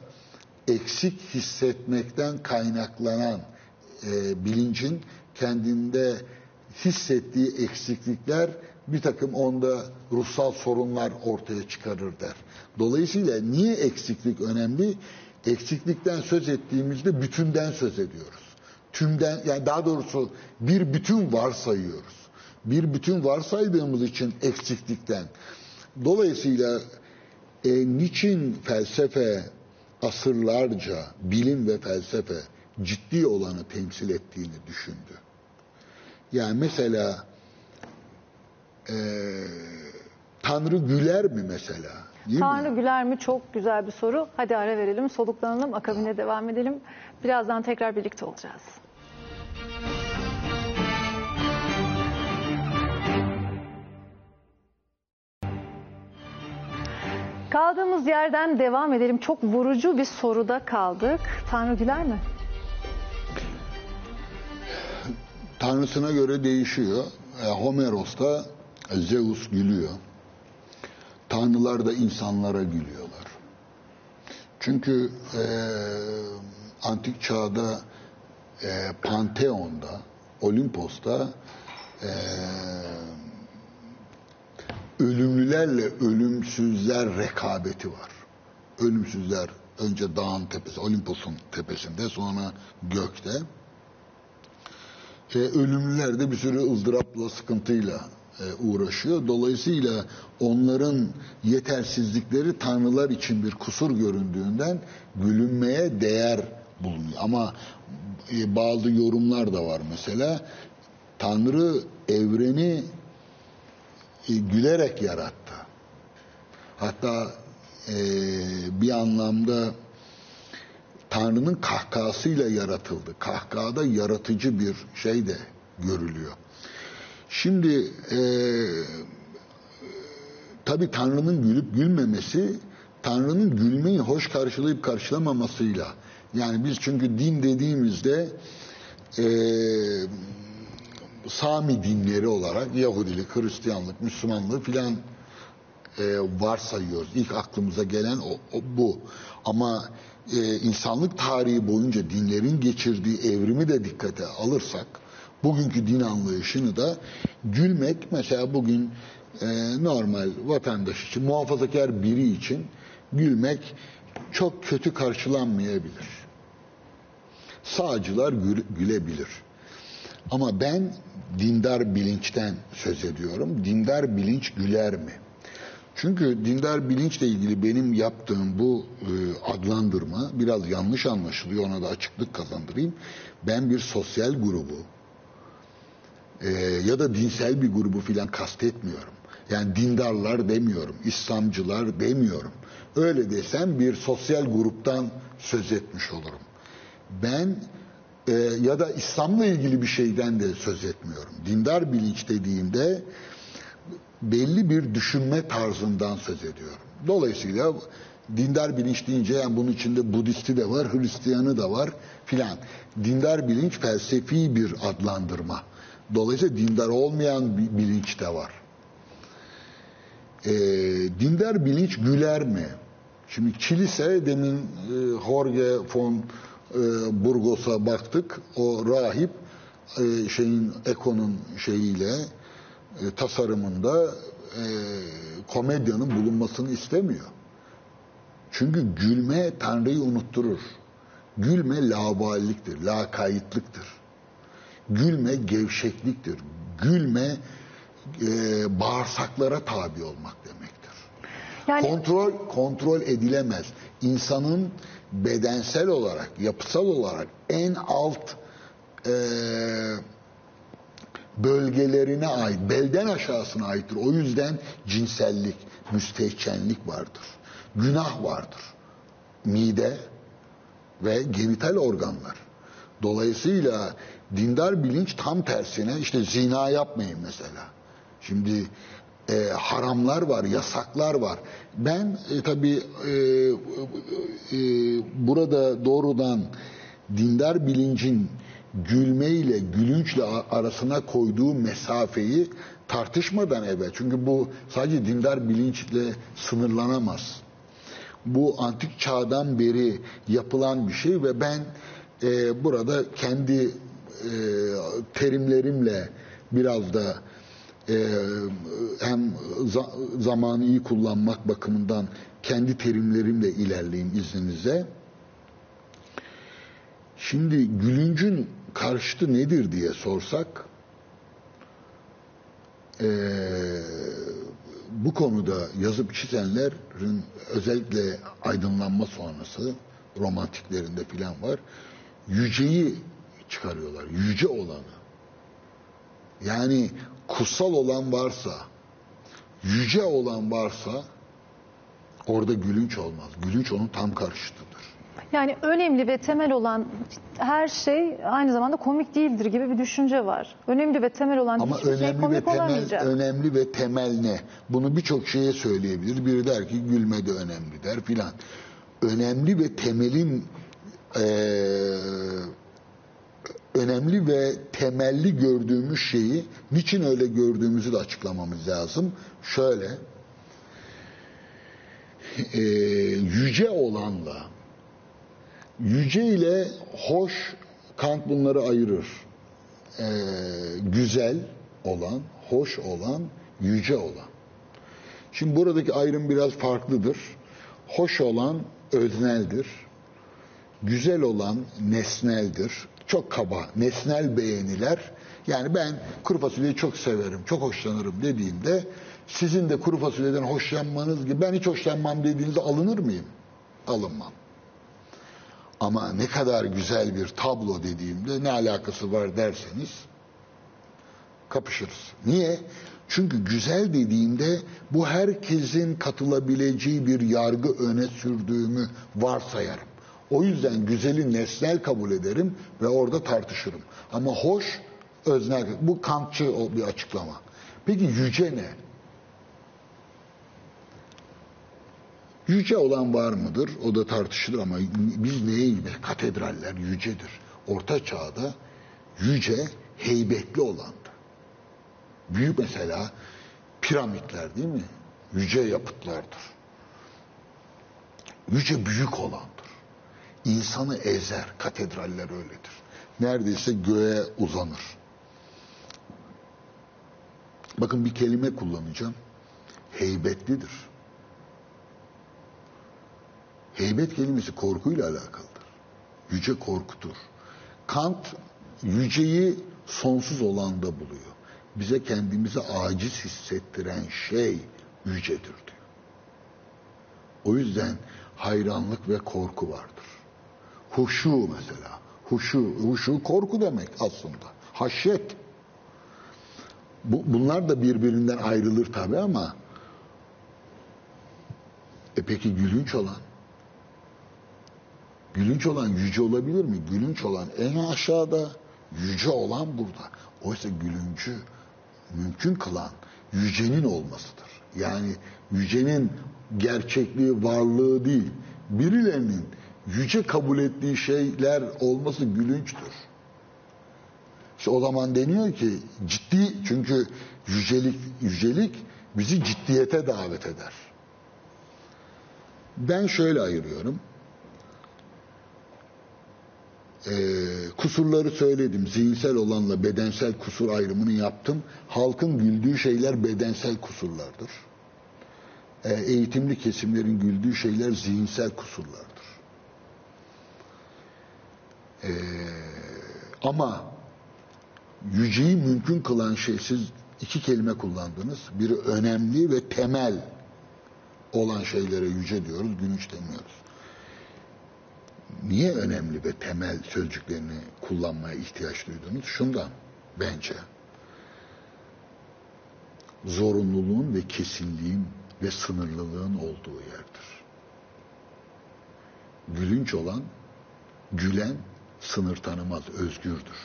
eksik hissetmekten kaynaklanan e, bilincin kendinde hissettiği eksiklikler bir takım onda ruhsal sorunlar ortaya çıkarır der. Dolayısıyla niye eksiklik önemli? Eksiklikten söz ettiğimizde bütünden söz ediyoruz. Tümden yani daha doğrusu bir bütün varsayıyoruz. Bir bütün varsaydığımız için eksiklikten. Dolayısıyla e, niçin felsefe asırlarca bilim ve felsefe ciddi olanı temsil ettiğini düşündü. Yani mesela e, Tanrı güler mi mesela? Değil mi? Tanrı güler mi? Çok güzel bir soru. Hadi ara verelim, soluklanalım, akabinde devam edelim. Birazdan tekrar birlikte olacağız. Kaldığımız yerden devam edelim. Çok vurucu bir soruda kaldık. Tanrı güler mi? Tanrısına göre değişiyor. E, Homeros'ta Zeus gülüyor. Tanrılar da insanlara gülüyorlar. Çünkü e, antik çağda e, Panteon'da, Olimpos'ta e, ölümlülerle ölümsüzler rekabeti var. Ölümsüzler önce dağın tepesi, Olimpos'un tepesinde, sonra gökte. E, ölümlüler de bir sürü ızdırapla, sıkıntıyla e, uğraşıyor. Dolayısıyla onların yetersizlikleri tanrılar için bir kusur göründüğünden gülünmeye değer bulunuyor. Ama e, bazı yorumlar da var mesela. Tanrı evreni gülerek yarattı. Hatta e, bir anlamda Tanrı'nın kahkahasıyla yaratıldı. Kahkahada yaratıcı bir şey de görülüyor. Şimdi e, tabi Tanrı'nın gülüp gülmemesi Tanrı'nın gülmeyi hoş karşılayıp karşılamamasıyla yani biz çünkü din dediğimizde e, Sami dinleri olarak Yahudilik, Hristiyanlık, Müslümanlığı filan e, varsayıyoruz. İlk aklımıza gelen o, o bu. Ama e, insanlık tarihi boyunca dinlerin geçirdiği evrimi de dikkate alırsak bugünkü din anlayışını da gülmek mesela bugün e, normal vatandaş için muhafazakar biri için gülmek çok kötü karşılanmayabilir. Sağcılar gül- gülebilir. Ama ben dindar bilinçten söz ediyorum. Dindar bilinç güler mi? Çünkü dindar bilinçle ilgili benim yaptığım bu e, adlandırma biraz yanlış anlaşılıyor. Ona da açıklık kazandırayım. Ben bir sosyal grubu e, ya da dinsel bir grubu filan kastetmiyorum. Yani dindarlar demiyorum, İslamcılar demiyorum. Öyle desem bir sosyal gruptan söz etmiş olurum. Ben e, ya da İslam'la ilgili bir şeyden de söz etmiyorum. Dindar bilinç dediğimde belli bir düşünme tarzından söz ediyorum. Dolayısıyla dindar bilinç deyince yani bunun içinde Budisti de var, Hristiyanı da var filan. Dindar bilinç felsefi bir adlandırma. Dolayısıyla dindar olmayan bir bilinç de var. Ee, dindar bilinç güler mi? Şimdi kilise demin e, Jorge von e, Burgos'a baktık. O rahip e, şeyin Eko'nun şeyiyle e, tasarımında e, komedyanın bulunmasını istemiyor. Çünkü gülme Tanrı'yı unutturur. Gülme laballiktir, lakaytlıktır. Gülme gevşekliktir. Gülme e, bağırsaklara tabi olmak demektir. Yani Kontrol kontrol edilemez. İnsanın bedensel olarak, yapısal olarak en alt e, bölgelerine ait, belden aşağısına aittir. O yüzden cinsellik, müstehcenlik vardır. Günah vardır. Mide ve genital organlar. Dolayısıyla dindar bilinç tam tersine işte zina yapmayın mesela. Şimdi e, haramlar var, yasaklar var. Ben e, tabii e, e, burada doğrudan dindar bilincin gülmeyle, gülünçle arasına koyduğu mesafeyi tartışmadan evvel. Çünkü bu sadece dindar bilinçle sınırlanamaz. Bu antik çağdan beri yapılan bir şey ve ben e, burada kendi e, terimlerimle biraz da e, hem za- zamanı iyi kullanmak bakımından kendi terimlerimle ilerleyeyim izninizle. Şimdi gülüncün karşıtı nedir diye sorsak eee, bu konuda yazıp çizenlerin özellikle aydınlanma sonrası romantiklerinde filan var. Yüceyi çıkarıyorlar. Yüce olanı. Yani kutsal olan varsa, yüce olan varsa orada gülünç olmaz. Gülünç onun tam karşıtıdır. yani önemli ve temel olan her şey aynı zamanda komik değildir gibi bir düşünce var. Önemli ve temel olan Ama hiçbir şey önemli ve komik temel olamayacak. önemli ve temel ne? Bunu birçok şeye söyleyebilir. Biri der ki gülme de önemli der filan. Önemli ve temelin eee, önemli ve temelli gördüğümüz şeyi niçin öyle gördüğümüzü de açıklamamız lazım. Şöyle eee, yüce olanla yüce ile hoş Kant bunları ayırır e, güzel olan, hoş olan, yüce olan. Şimdi buradaki ayrım biraz farklıdır. Hoş olan özneldir. Güzel olan nesneldir. Çok kaba, nesnel beğeniler. Yani ben kuru fasulyeyi çok severim, çok hoşlanırım dediğimde sizin de kuru fasulyeden hoşlanmanız gibi ben hiç hoşlanmam dediğinizde alınır mıyım? Alınmam. Ama ne kadar güzel bir tablo dediğimde ne alakası var derseniz kapışırız. Niye? Çünkü güzel dediğimde bu herkesin katılabileceği bir yargı öne sürdüğümü varsayarım. O yüzden güzeli nesnel kabul ederim ve orada tartışırım. Ama hoş öznel. Bu Kantçı bir açıklama. Peki yüce ne? Yüce olan var mıdır? O da tartışılır ama biz neye gider? Katedraller yücedir. Orta çağda yüce, heybetli olandı. Büyük mesela piramitler değil mi? Yüce yapıtlardır. Yüce büyük olandır. İnsanı ezer. Katedraller öyledir. Neredeyse göğe uzanır. Bakın bir kelime kullanacağım. Heybetlidir. Heybet kelimesi korkuyla alakalıdır. Yüce korkutur. Kant yüceyi sonsuz olanda buluyor. Bize kendimizi aciz hissettiren şey yücedir diyor. O yüzden hayranlık ve korku vardır. Huşu mesela. Huşu, huşu korku demek aslında. Haşyet. Bu, bunlar da birbirinden ayrılır tabi ama e peki gülünç olan? Gülünç olan yüce olabilir mi? Gülünç olan en aşağıda, yüce olan burada. Oysa gülüncü mümkün kılan yücenin olmasıdır. Yani yücenin gerçekliği, varlığı değil, birilerinin yüce kabul ettiği şeyler olması gülünçtür. İşte o zaman deniyor ki ciddi çünkü yücelik yücelik bizi ciddiyete davet eder. Ben şöyle ayırıyorum. Ee, kusurları söyledim. Zihinsel olanla bedensel kusur ayrımını yaptım. Halkın güldüğü şeyler bedensel kusurlardır. Ee, eğitimli kesimlerin güldüğü şeyler zihinsel kusurlardır. Ee, ama yüceyi mümkün kılan şey siz iki kelime kullandınız. Biri önemli ve temel olan şeylere yüce diyoruz, gülünç demiyoruz. Niye önemli ve temel sözcüklerini kullanmaya ihtiyaç duydunuz? Şundan bence. Zorunluluğun ve kesinliğin ve sınırlılığın olduğu yerdir. Gülünç olan, gülen sınır tanımaz, özgürdür.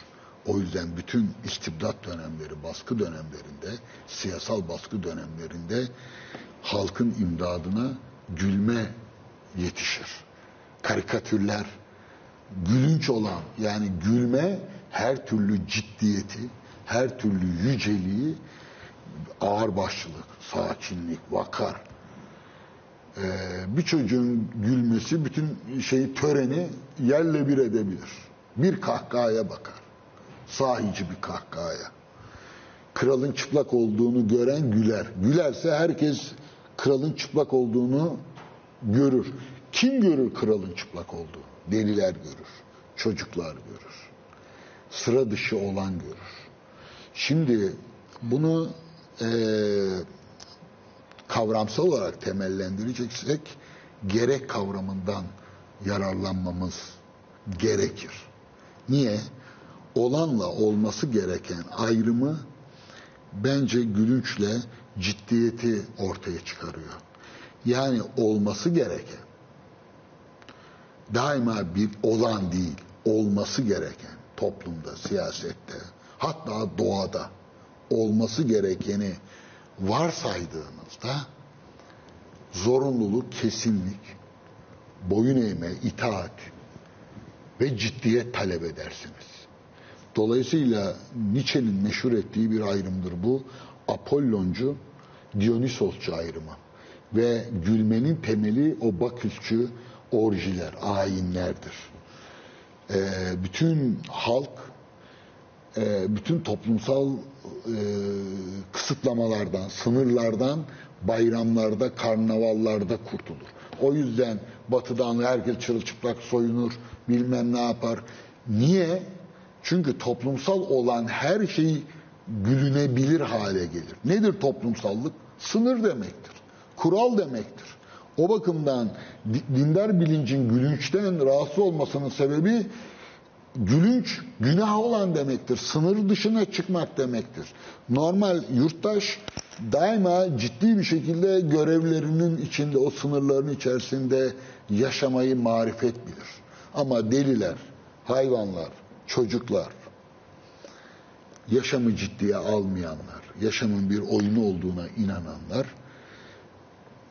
O yüzden bütün istibdat dönemleri, baskı dönemlerinde, siyasal baskı dönemlerinde halkın imdadına gülme yetişir. Karikatürler, gülünç olan yani gülme her türlü ciddiyeti, her türlü yüceliği, ağırbaşlılık, sakinlik, vakar. Ee, bir çocuğun gülmesi bütün şeyi töreni yerle bir edebilir. Bir kahkahaya bakar sahici bir kahkahaya. Kralın çıplak olduğunu gören güler. Gülerse herkes kralın çıplak olduğunu görür. Kim görür kralın çıplak olduğunu? Deliler görür. Çocuklar görür. Sıra dışı olan görür. Şimdi bunu e, kavramsal olarak temellendireceksek gerek kavramından yararlanmamız gerekir. Niye? olanla olması gereken ayrımı bence gülünçle ciddiyeti ortaya çıkarıyor. Yani olması gereken daima bir olan değil, olması gereken toplumda, siyasette, hatta doğada olması gerekeni varsaydığınızda zorunluluk, kesinlik, boyun eğme, itaat ve ciddiyet talep edersiniz. Dolayısıyla Nietzsche'nin meşhur ettiği bir ayrımdır bu. Apolloncu, Dionysosçu ayrımı. Ve gülmenin temeli o Baküsçü orjiler, ayinlerdir. Ee, bütün halk, e, bütün toplumsal e, kısıtlamalardan, sınırlardan, bayramlarda, karnavallarda kurtulur. O yüzden batıdan herkes çırılçıplak soyunur, bilmem ne yapar. Niye? Çünkü toplumsal olan her şey gülünebilir hale gelir. Nedir toplumsallık? Sınır demektir. Kural demektir. O bakımdan dindar bilincin gülünçten rahatsız olmasının sebebi gülünç günah olan demektir. Sınır dışına çıkmak demektir. Normal yurttaş daima ciddi bir şekilde görevlerinin içinde, o sınırların içerisinde yaşamayı marifet bilir. Ama deliler, hayvanlar, çocuklar, yaşamı ciddiye almayanlar, yaşamın bir oyunu olduğuna inananlar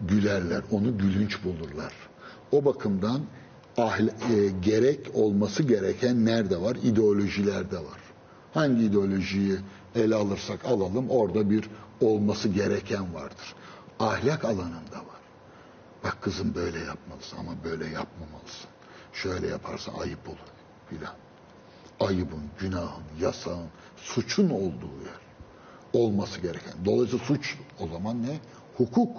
gülerler, onu gülünç bulurlar. O bakımdan ahl e, gerek olması gereken nerede var? İdeolojilerde var. Hangi ideolojiyi ele alırsak alalım orada bir olması gereken vardır. Ahlak alanında var. Bak kızım böyle yapmalısın ama böyle yapmamalısın. Şöyle yaparsan ayıp olur filan. Ayıbın, günahın, yasağın, suçun olduğu yer. Olması gereken. Dolayısıyla suç o zaman ne? Hukuk.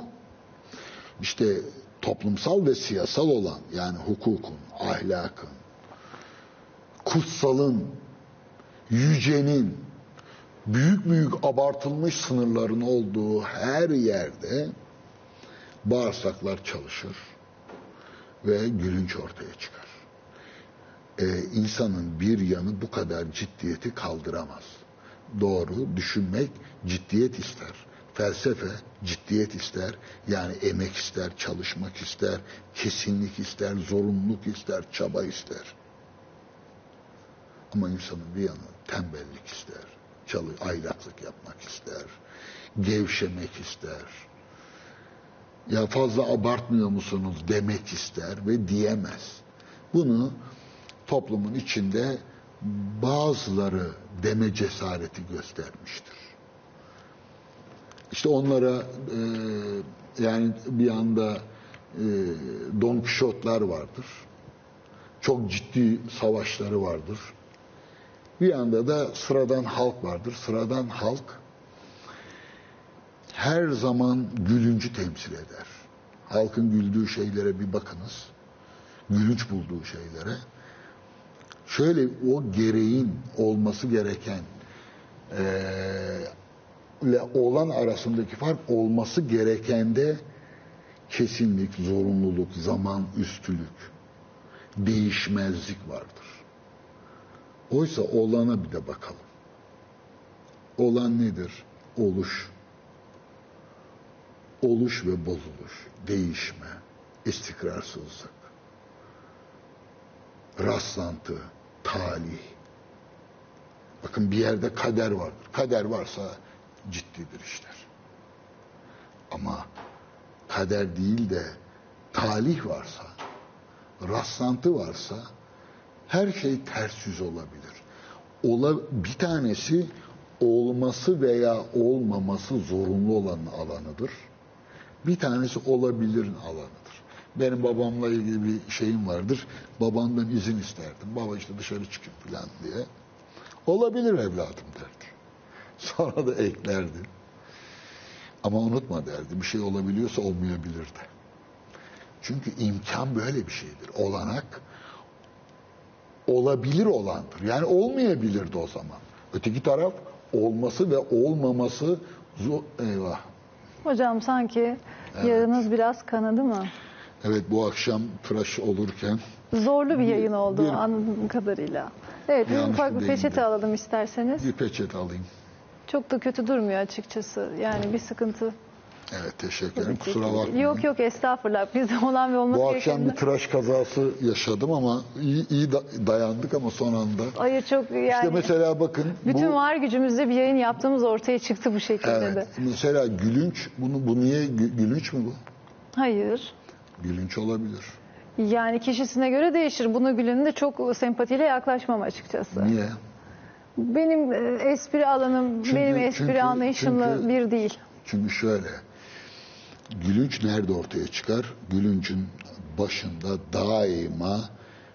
İşte toplumsal ve siyasal olan yani hukukun, ahlakın, kutsalın, yücenin, büyük büyük abartılmış sınırların olduğu her yerde bağırsaklar çalışır ve gülünç ortaya çıkar. Ee, insanın bir yanı bu kadar ciddiyeti kaldıramaz. Doğru düşünmek ciddiyet ister. Felsefe ciddiyet ister. Yani emek ister, çalışmak ister, kesinlik ister, zorunluluk ister, çaba ister. Ama insanın bir yanı tembellik ister. Çalı, aylaklık yapmak ister. Gevşemek ister. Ya fazla abartmıyor musunuz demek ister ve diyemez. Bunu toplumun içinde bazıları deme cesareti göstermiştir. İşte onlara e, yani bir anda e, Don Quixote'lar vardır. Çok ciddi savaşları vardır. Bir yanda da sıradan halk vardır. Sıradan halk her zaman gülüncü temsil eder. Halkın güldüğü şeylere bir bakınız. Gülünç bulduğu şeylere. Şöyle o gereğin olması gereken eee ile olan arasındaki fark olması gerekende kesinlik, zorunluluk, zaman üstülük, değişmezlik vardır. Oysa olana bir de bakalım. Olan nedir? Oluş. Oluş ve bozuluş, değişme, istikrarsızlık, rastlantı, talih. Bakın bir yerde kader vardır. Kader varsa ciddidir işler. Ama kader değil de talih varsa, rastlantı varsa her şey ters yüz olabilir. Ola, bir tanesi olması veya olmaması zorunlu olan alanıdır. Bir tanesi olabilirin alanıdır. Benim babamla ilgili bir şeyim vardır. Babamdan izin isterdim. Baba işte dışarı çıkın falan diye. Olabilir evladım derdi. Sonra da eklerdi. Ama unutma derdi. Bir şey olabiliyorsa olmayabilir de. Çünkü imkan böyle bir şeydir. Olanak olabilir olandır. Yani olmayabilirdi o zaman. Öteki taraf olması ve olmaması zor. Eyvah. Hocam sanki yağınız biraz kanadı mı? Evet bu akşam tıraş olurken Zorlu bir yayın oldu bir- anladığım kadarıyla. Evet, bir ufak bir peçete alalım isterseniz. bir peçete alayım. Çok da kötü durmuyor açıkçası. Yani bir sıkıntı. Evet teşekkür ederim. Kusura bakmayın. Yok yok estağfurullah. Bizde olan ve olması Bu akşam gerekenden- bir tıraş kazası yaşadım ama iyi, iyi da- dayandık ama son anda. Hayır çok yani. İşte mesela bakın bütün bu var gücümüzle bir yayın yaptığımız ortaya çıktı bu şekilde de. evet, mesela gülünç bunu bu niye gü- gülünç mü bu? Hayır. Gülünç olabilir. Yani kişisine göre değişir. Bunu gülenin de çok sempatiyle yaklaşmam açıkçası. Niye? Benim e, espri alanım, Çünkü- benim espri çünkü- anlayışımla çünkü- bir değil. Çünkü şöyle, gülünç nerede ortaya çıkar? Gülünçün başında daima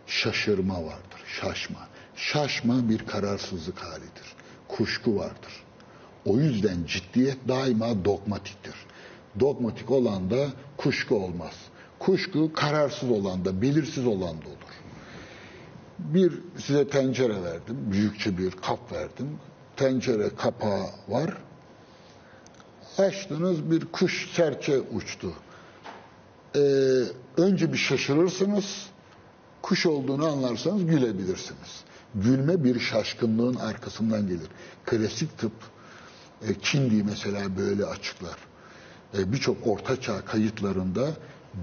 şaşırma vardır, şaşma. Şaşma bir kararsızlık halidir, kuşku vardır. O yüzden ciddiyet daima dogmatiktir. Dogmatik olan da kuşku olmaz. Kuşku kararsız olan da, belirsiz olan da olur. Bir size tencere verdim, büyükçe bir kap verdim. Tencere kapağı var, açtınız bir kuş serçe uçtu. Ee, önce bir şaşırırsınız, kuş olduğunu anlarsanız gülebilirsiniz. Gülme bir şaşkınlığın arkasından gelir. Klasik tıp, e, Kindi mesela böyle açıklar. E, Birçok ortaçağ kayıtlarında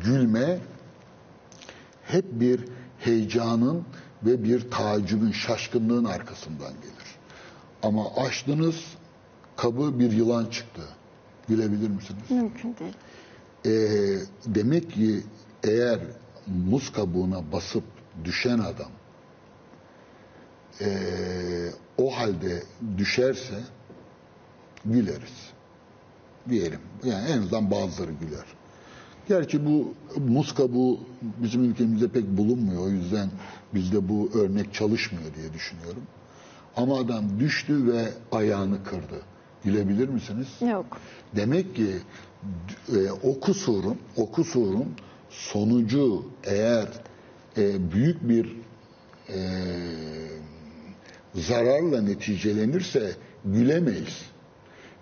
gülme hep bir heyecanın ve bir tacibin, şaşkınlığın arkasından gelir. Ama açtınız, kabı bir yılan çıktı. Gülebilir misiniz? Mümkün değil. Ee, demek ki eğer muz kabuğuna basıp düşen adam ee, o halde düşerse güleriz. Diyelim. Yani en azından bazıları güler. Gerçi bu muska bu bizim ülkemizde pek bulunmuyor. O yüzden bizde bu örnek çalışmıyor diye düşünüyorum. Ama adam düştü ve ayağını kırdı. Gülebilir misiniz? Yok. Demek ki e, o kusurun, o kusurun sonucu eğer e, büyük bir e, zararla neticelenirse gülemeyiz.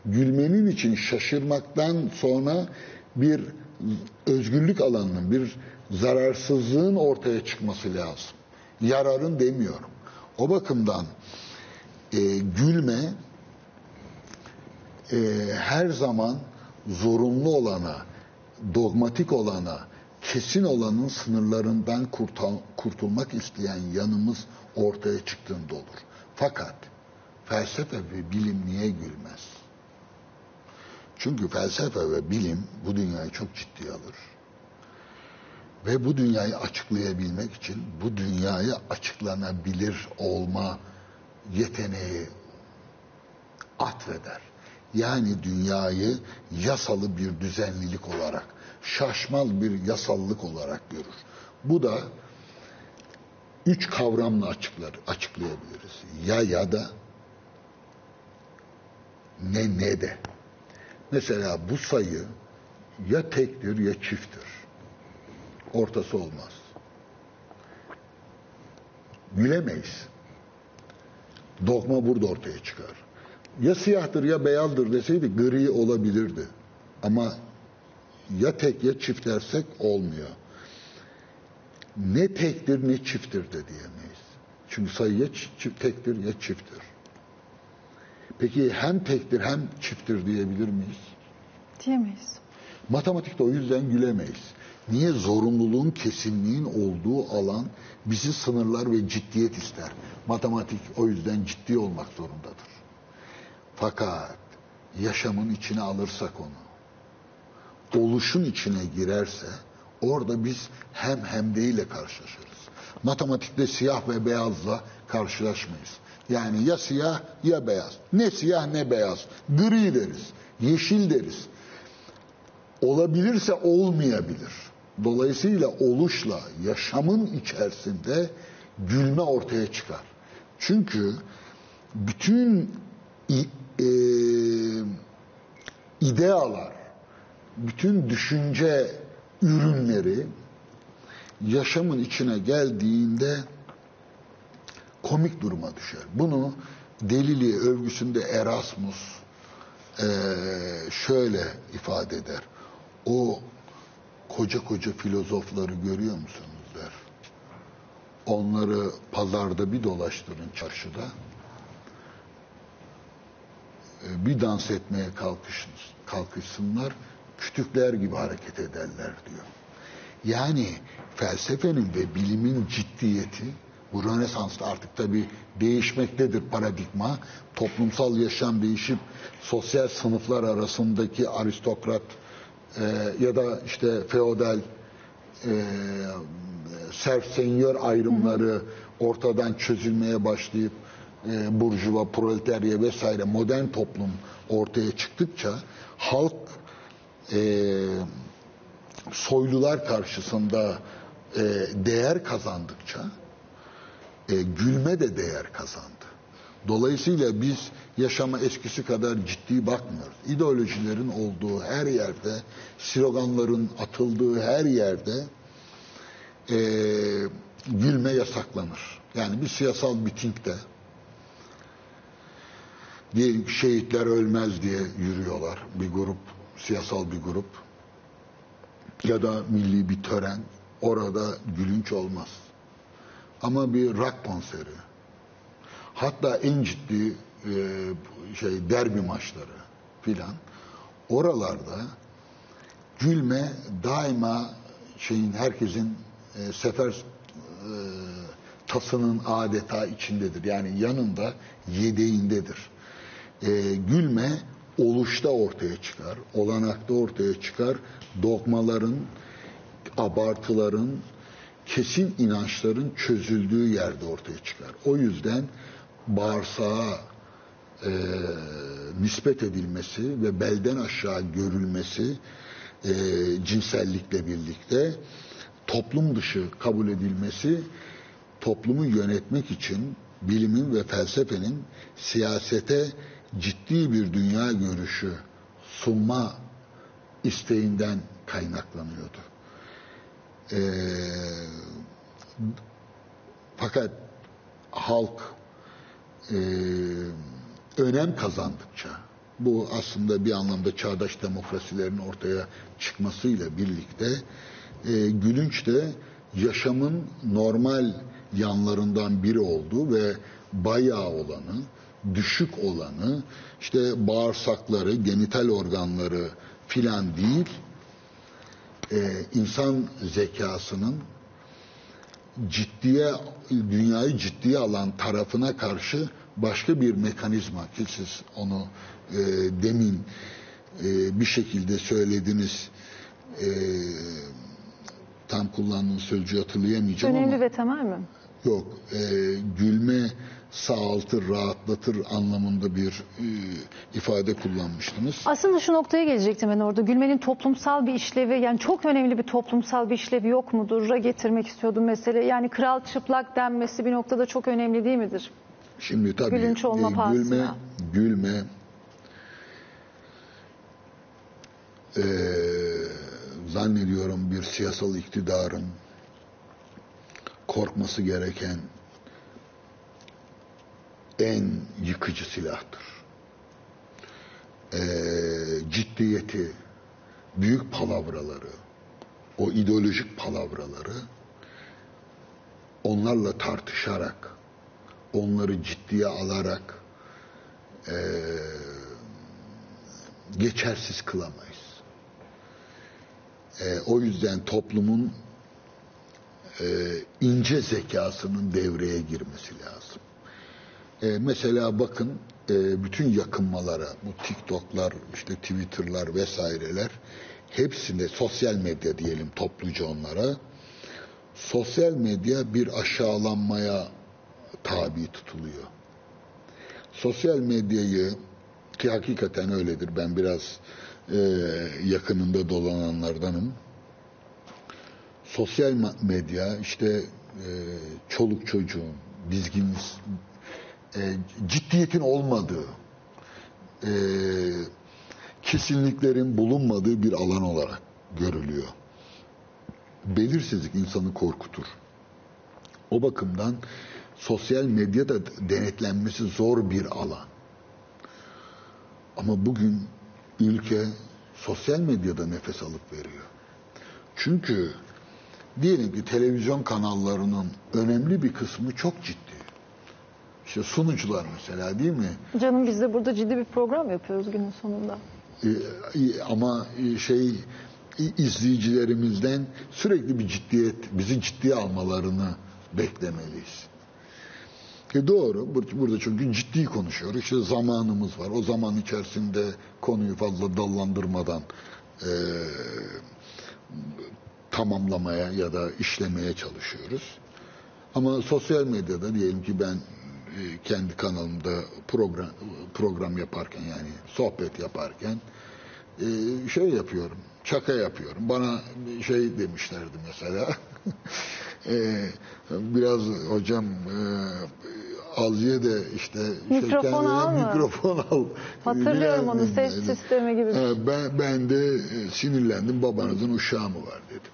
Gülmenin için şaşırmaktan sonra bir özgürlük alanının, bir zararsızlığın ortaya çıkması lazım. Yararın demiyorum. O bakımdan e, gülme e, her zaman zorunlu olana, dogmatik olana, kesin olanın sınırlarından kurtul- kurtulmak isteyen yanımız ortaya çıktığında olur. Fakat felsefe ve bilim niye gülmez? Çünkü felsefe ve bilim bu dünyayı çok ciddiye alır. Ve bu dünyayı açıklayabilmek için bu dünyayı açıklanabilir olma yeteneği atfeder. Yani dünyayı yasalı bir düzenlilik olarak, şaşmaz bir yasallık olarak görür. Bu da üç kavramla açıklar, açıklayabiliriz. Ya ya da ne ne de. Mesela bu sayı ya tektir ya çifttir. Ortası olmaz. Gülemeyiz. Dogma burada ortaya çıkar. Ya siyahtır ya beyazdır deseydi gri olabilirdi. Ama ya tek ya çift dersek olmuyor. Ne tektir ne çifttir de diyemeyiz. Çünkü sayı ya tektir ya çifttir. Peki hem tektir hem çifttir diyebilir miyiz? Diyemeyiz. Matematikte o yüzden gülemeyiz. Niye? Zorunluluğun, kesinliğin olduğu alan bizi sınırlar ve ciddiyet ister. Matematik o yüzden ciddi olmak zorundadır. Fakat yaşamın içine alırsak onu, oluşun içine girerse orada biz hem hem ile karşılaşırız. Matematikte siyah ve beyazla karşılaşmayız. Yani ya siyah ya beyaz. Ne siyah ne beyaz. Gri deriz, yeşil deriz olabilirse olmayabilir. Dolayısıyla oluşla yaşamın içerisinde gülme ortaya çıkar. Çünkü bütün e, idealar, bütün düşünce ürünleri yaşamın içine geldiğinde komik duruma düşer. Bunu deliliği övgüsünde Erasmus eee, şöyle ifade eder. O koca koca filozofları görüyor musunuz der. Onları pazarda bir dolaştırın çarşıda. E, Bir dans etmeye kalkışın, kalkışsınlar, kütükler gibi hareket ederler diyor. Yani felsefenin ve bilimin ciddiyeti bu Rönesans'ta artık tabi değişmektedir paradigma. Toplumsal yaşam değişip sosyal sınıflar arasındaki aristokrat e, ya da işte feodal e, serf senyör ayrımları ortadan çözülmeye başlayıp e, burjuva, proletarya vesaire modern toplum ortaya çıktıkça halk e, soylular karşısında e, değer kazandıkça e, gülme de değer kazandı. Dolayısıyla biz yaşama eskisi kadar ciddi bakmıyoruz. İdeolojilerin olduğu her yerde, sloganların atıldığı her yerde e, gülme yasaklanır. Yani bir siyasal mitingde diyelim şehitler ölmez diye yürüyorlar bir grup, siyasal bir grup ya da milli bir tören orada gülünç olmaz. Ama bir rock konseri hatta en ciddi e, şey derbi maçları filan oralarda gülme daima şeyin herkesin e, sefer e, tasının adeta içindedir. Yani yanında yedeğindedir. E, gülme oluşta ortaya çıkar, olanakta ortaya çıkar, dogmaların, abartıların, kesin inançların çözüldüğü yerde ortaya çıkar. O yüzden bağırsağa e, nispet edilmesi ve belden aşağı görülmesi e, cinsellikle birlikte toplum dışı kabul edilmesi toplumu yönetmek için bilimin ve felsefenin siyasete ciddi bir dünya görüşü sunma isteğinden kaynaklanıyordu. Ee, fakat halk e, önem kazandıkça bu aslında bir anlamda çağdaş demokrasilerin ortaya çıkmasıyla birlikte e, gülünç de yaşamın normal yanlarından biri oldu ve bayağı olanı, düşük olanı, işte bağırsakları, genital organları filan değil, e, insan zekasının ciddiye, dünyayı ciddiye alan tarafına karşı başka bir mekanizma ki siz onu e, demin e, bir şekilde söylediniz. E, tam kullandığınız sözcüğü hatırlayamayacağım Önemli ama ve temel mi? yok. E, gülme sağaltır, rahatlatır anlamında bir e, ifade kullanmıştınız. Aslında şu noktaya gelecektim ben orada. Gülmenin toplumsal bir işlevi yani çok önemli bir toplumsal bir işlevi yok mudur? getirmek istiyordum mesele. Yani kral çıplak denmesi bir noktada çok önemli değil midir? Şimdi tabii Gülünç olma e, gülme, pahasına. gülme e, zannediyorum bir siyasal iktidarın korkması gereken en yıkıcı silahtır. E, ciddiyeti, büyük palavraları, o ideolojik palavraları onlarla tartışarak, onları ciddiye alarak eee, geçersiz kılamayız. Eee, o yüzden toplumun eee, ince zekasının devreye girmesi lazım. Eee, mesela bakın eee, bütün yakınmalara, bu TikTok'lar, işte Twitter'lar vesaireler hepsinde sosyal medya diyelim topluca onlara sosyal medya bir aşağılanmaya tabi tutuluyor. Sosyal medyayı ki hakikaten öyledir. Ben biraz e, yakınında dolananlardanım. Sosyal medya işte e, çoluk çocuğun, dizgin, e, ciddiyetin olmadığı, e, kesinliklerin bulunmadığı bir alan olarak görülüyor. Belirsizlik insanı korkutur. O bakımdan sosyal medyada denetlenmesi zor bir alan. Ama bugün ülke sosyal medyada nefes alıp veriyor. Çünkü diyelim ki televizyon kanallarının önemli bir kısmı çok ciddi. İşte sunucular mesela değil mi? Canım biz de burada ciddi bir program yapıyoruz günün sonunda. Ee, ama şey izleyicilerimizden sürekli bir ciddiyet, bizi ciddiye almalarını beklemeliyiz. E doğru, bur- burada çünkü ciddi konuşuyoruz. İşte zamanımız var. O zaman içerisinde konuyu fazla dallandırmadan e, tamamlamaya ya da işlemeye çalışıyoruz. Ama sosyal medyada diyelim ki ben e, kendi kanalımda program program yaparken yani sohbet yaparken e, şey yapıyorum, çaka yapıyorum. Bana şey demişlerdi mesela. E, biraz hocam e, Alcı'ya da işte şey Mikrofon kendine al mı? mikrofon al. Hatırlıyorum onu, ses sistemi gibi şey. E, Ben, ben de e, sinirlendim babanızın uşağı mı var dedim.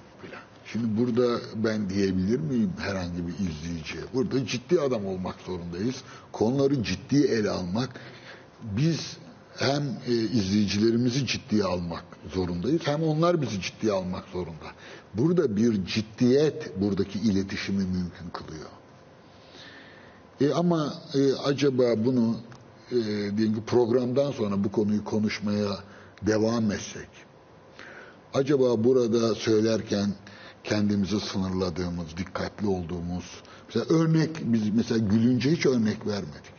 Şimdi burada ben diyebilir miyim herhangi bir izleyiciye? Burada ciddi adam olmak zorundayız. Konuları ciddi ele almak. Biz hem e, izleyicilerimizi ciddiye almak zorundayız hem onlar bizi ciddiye almak zorunda. Burada bir ciddiyet buradaki iletişimi mümkün kılıyor. E ama e, acaba bunu e, diyelim ki programdan sonra bu konuyu konuşmaya devam etsek, acaba burada söylerken kendimizi sınırladığımız, dikkatli olduğumuz, mesela örnek biz mesela gülünce hiç örnek vermedik.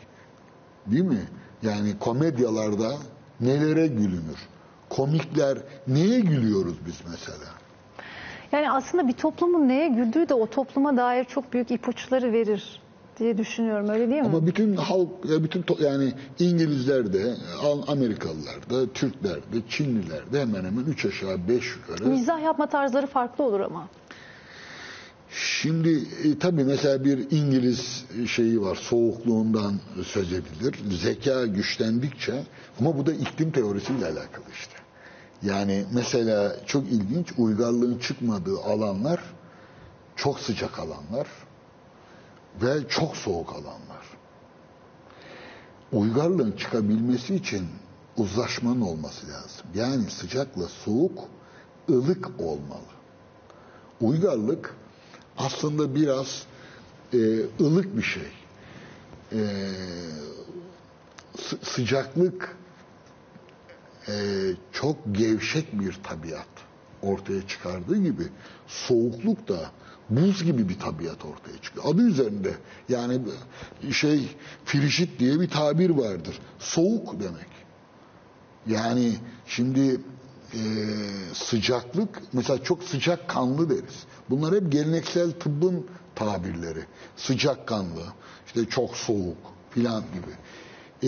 Değil mi? Yani komedyalarda nelere gülünür? Komikler neye gülüyoruz biz mesela? Yani aslında bir toplumun neye güldüğü de o topluma dair çok büyük ipuçları verir. Diye düşünüyorum öyle değil mi? Ama bütün halk, bütün yani İngilizler de, Al- Amerikalılar da, Türkler de, Çinliler de hemen hemen üç aşağı beş yukarı. Mizah yapma tarzları farklı olur ama. Şimdi e, tabii mesela bir İngiliz şeyi var, soğukluğundan söz edilir. Zeka güçlendikçe ama bu da iklim teorisiyle alakalı işte. Yani mesela çok ilginç uygarlığın çıkmadığı alanlar çok sıcak alanlar ve çok soğuk alanlar. Uygarlığın çıkabilmesi için uzlaşmanın olması lazım. Yani sıcakla soğuk ılık olmalı. Uygarlık aslında biraz e, ılık bir şey. E, sı- sıcaklık e, çok gevşek bir tabiat ortaya çıkardığı gibi soğukluk da buz gibi bir tabiat ortaya çıkıyor. Adı üzerinde yani şey frişit diye bir tabir vardır. Soğuk demek. Yani şimdi e, sıcaklık mesela çok sıcak kanlı deriz. Bunlar hep geleneksel tıbbın tabirleri. Sıcak kanlı, işte çok soğuk filan gibi.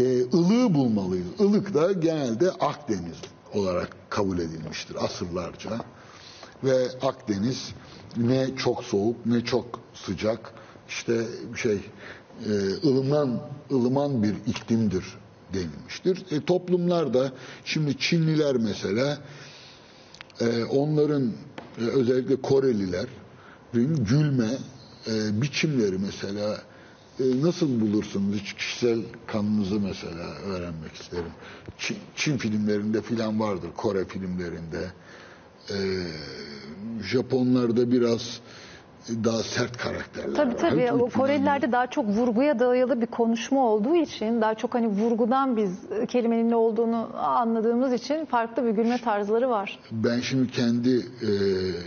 E, ılığı bulmalıyız. Ilık da genelde Akdeniz olarak kabul edilmiştir asırlarca. Ve Akdeniz ne çok soğuk ne çok sıcak işte şey e, ılıman ılıman bir iklimdir denilmiştir. E, toplumlarda şimdi Çinliler mesela e, onların e, özellikle Korelilerin gülme e, biçimleri mesela nasıl bulursunuz hiç kişisel kanınızı mesela öğrenmek isterim. Çin, Çin filmlerinde filan vardır, Kore filmlerinde. E, Japonlarda biraz daha sert karakterler Tabii var. tabii. O Korelilerde daha çok vurguya dayalı bir konuşma olduğu için, daha çok hani vurgudan biz kelimenin ne olduğunu anladığımız için farklı bir gülme tarzları var. Ben şimdi kendi e,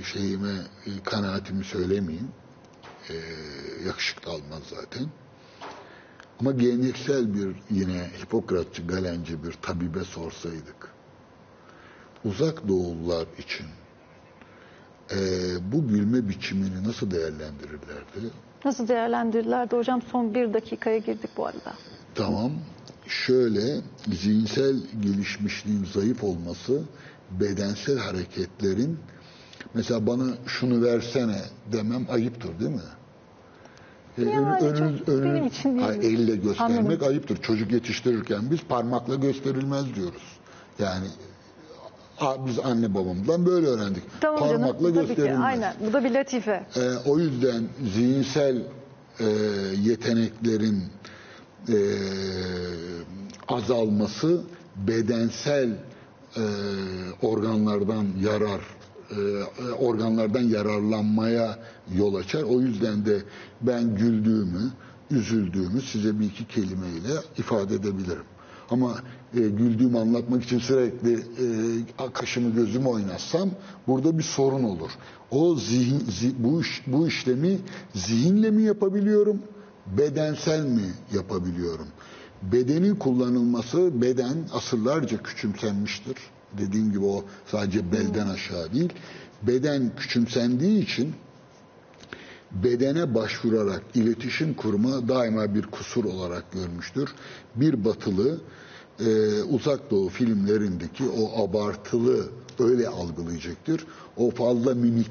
şeyime, e, kanaatimi söylemeyeyim. E, yakışıklı almaz zaten. Ama geleneksel bir yine Hipokratçı, Galenci bir tabibe sorsaydık. Uzak doğulular için e, bu gülme biçimini nasıl değerlendirirlerdi? Nasıl değerlendirirlerdi hocam? Son bir dakikaya girdik bu arada. Tamam. Şöyle zihinsel gelişmişliğin zayıf olması bedensel hareketlerin mesela bana şunu versene demem ayıptır değil mi? Yani önünüz- çok önünüz- benim için değil. Hayır, elle göstermek Anladım. ayıptır. Çocuk yetiştirirken biz parmakla gösterilmez diyoruz. Yani biz anne babamızdan böyle öğrendik. Tamam canım. parmakla ki. gösterilmez. Aynen. Bu da bir latife. Ee, o yüzden zihinsel e, yeteneklerin e, azalması bedensel e, organlardan yarar e, organlardan yararlanmaya yol açar. O yüzden de ben güldüğümü, üzüldüğümü size bir iki kelimeyle ifade edebilirim. Ama e, güldüğümü anlatmak için sürekli e, kaşımı gözümü oynatsam burada bir sorun olur. O zihin, zi- bu, iş, bu işlemi zihinle mi yapabiliyorum, bedensel mi yapabiliyorum? Bedenin kullanılması, beden asırlarca küçümsenmiştir. Dediğim gibi o sadece belden aşağı değil. Beden küçümsendiği için bedene başvurarak iletişim kurma daima bir kusur olarak görmüştür. Bir batılı e, uzak doğu filmlerindeki o abartılı öyle algılayacaktır. O fazla mimik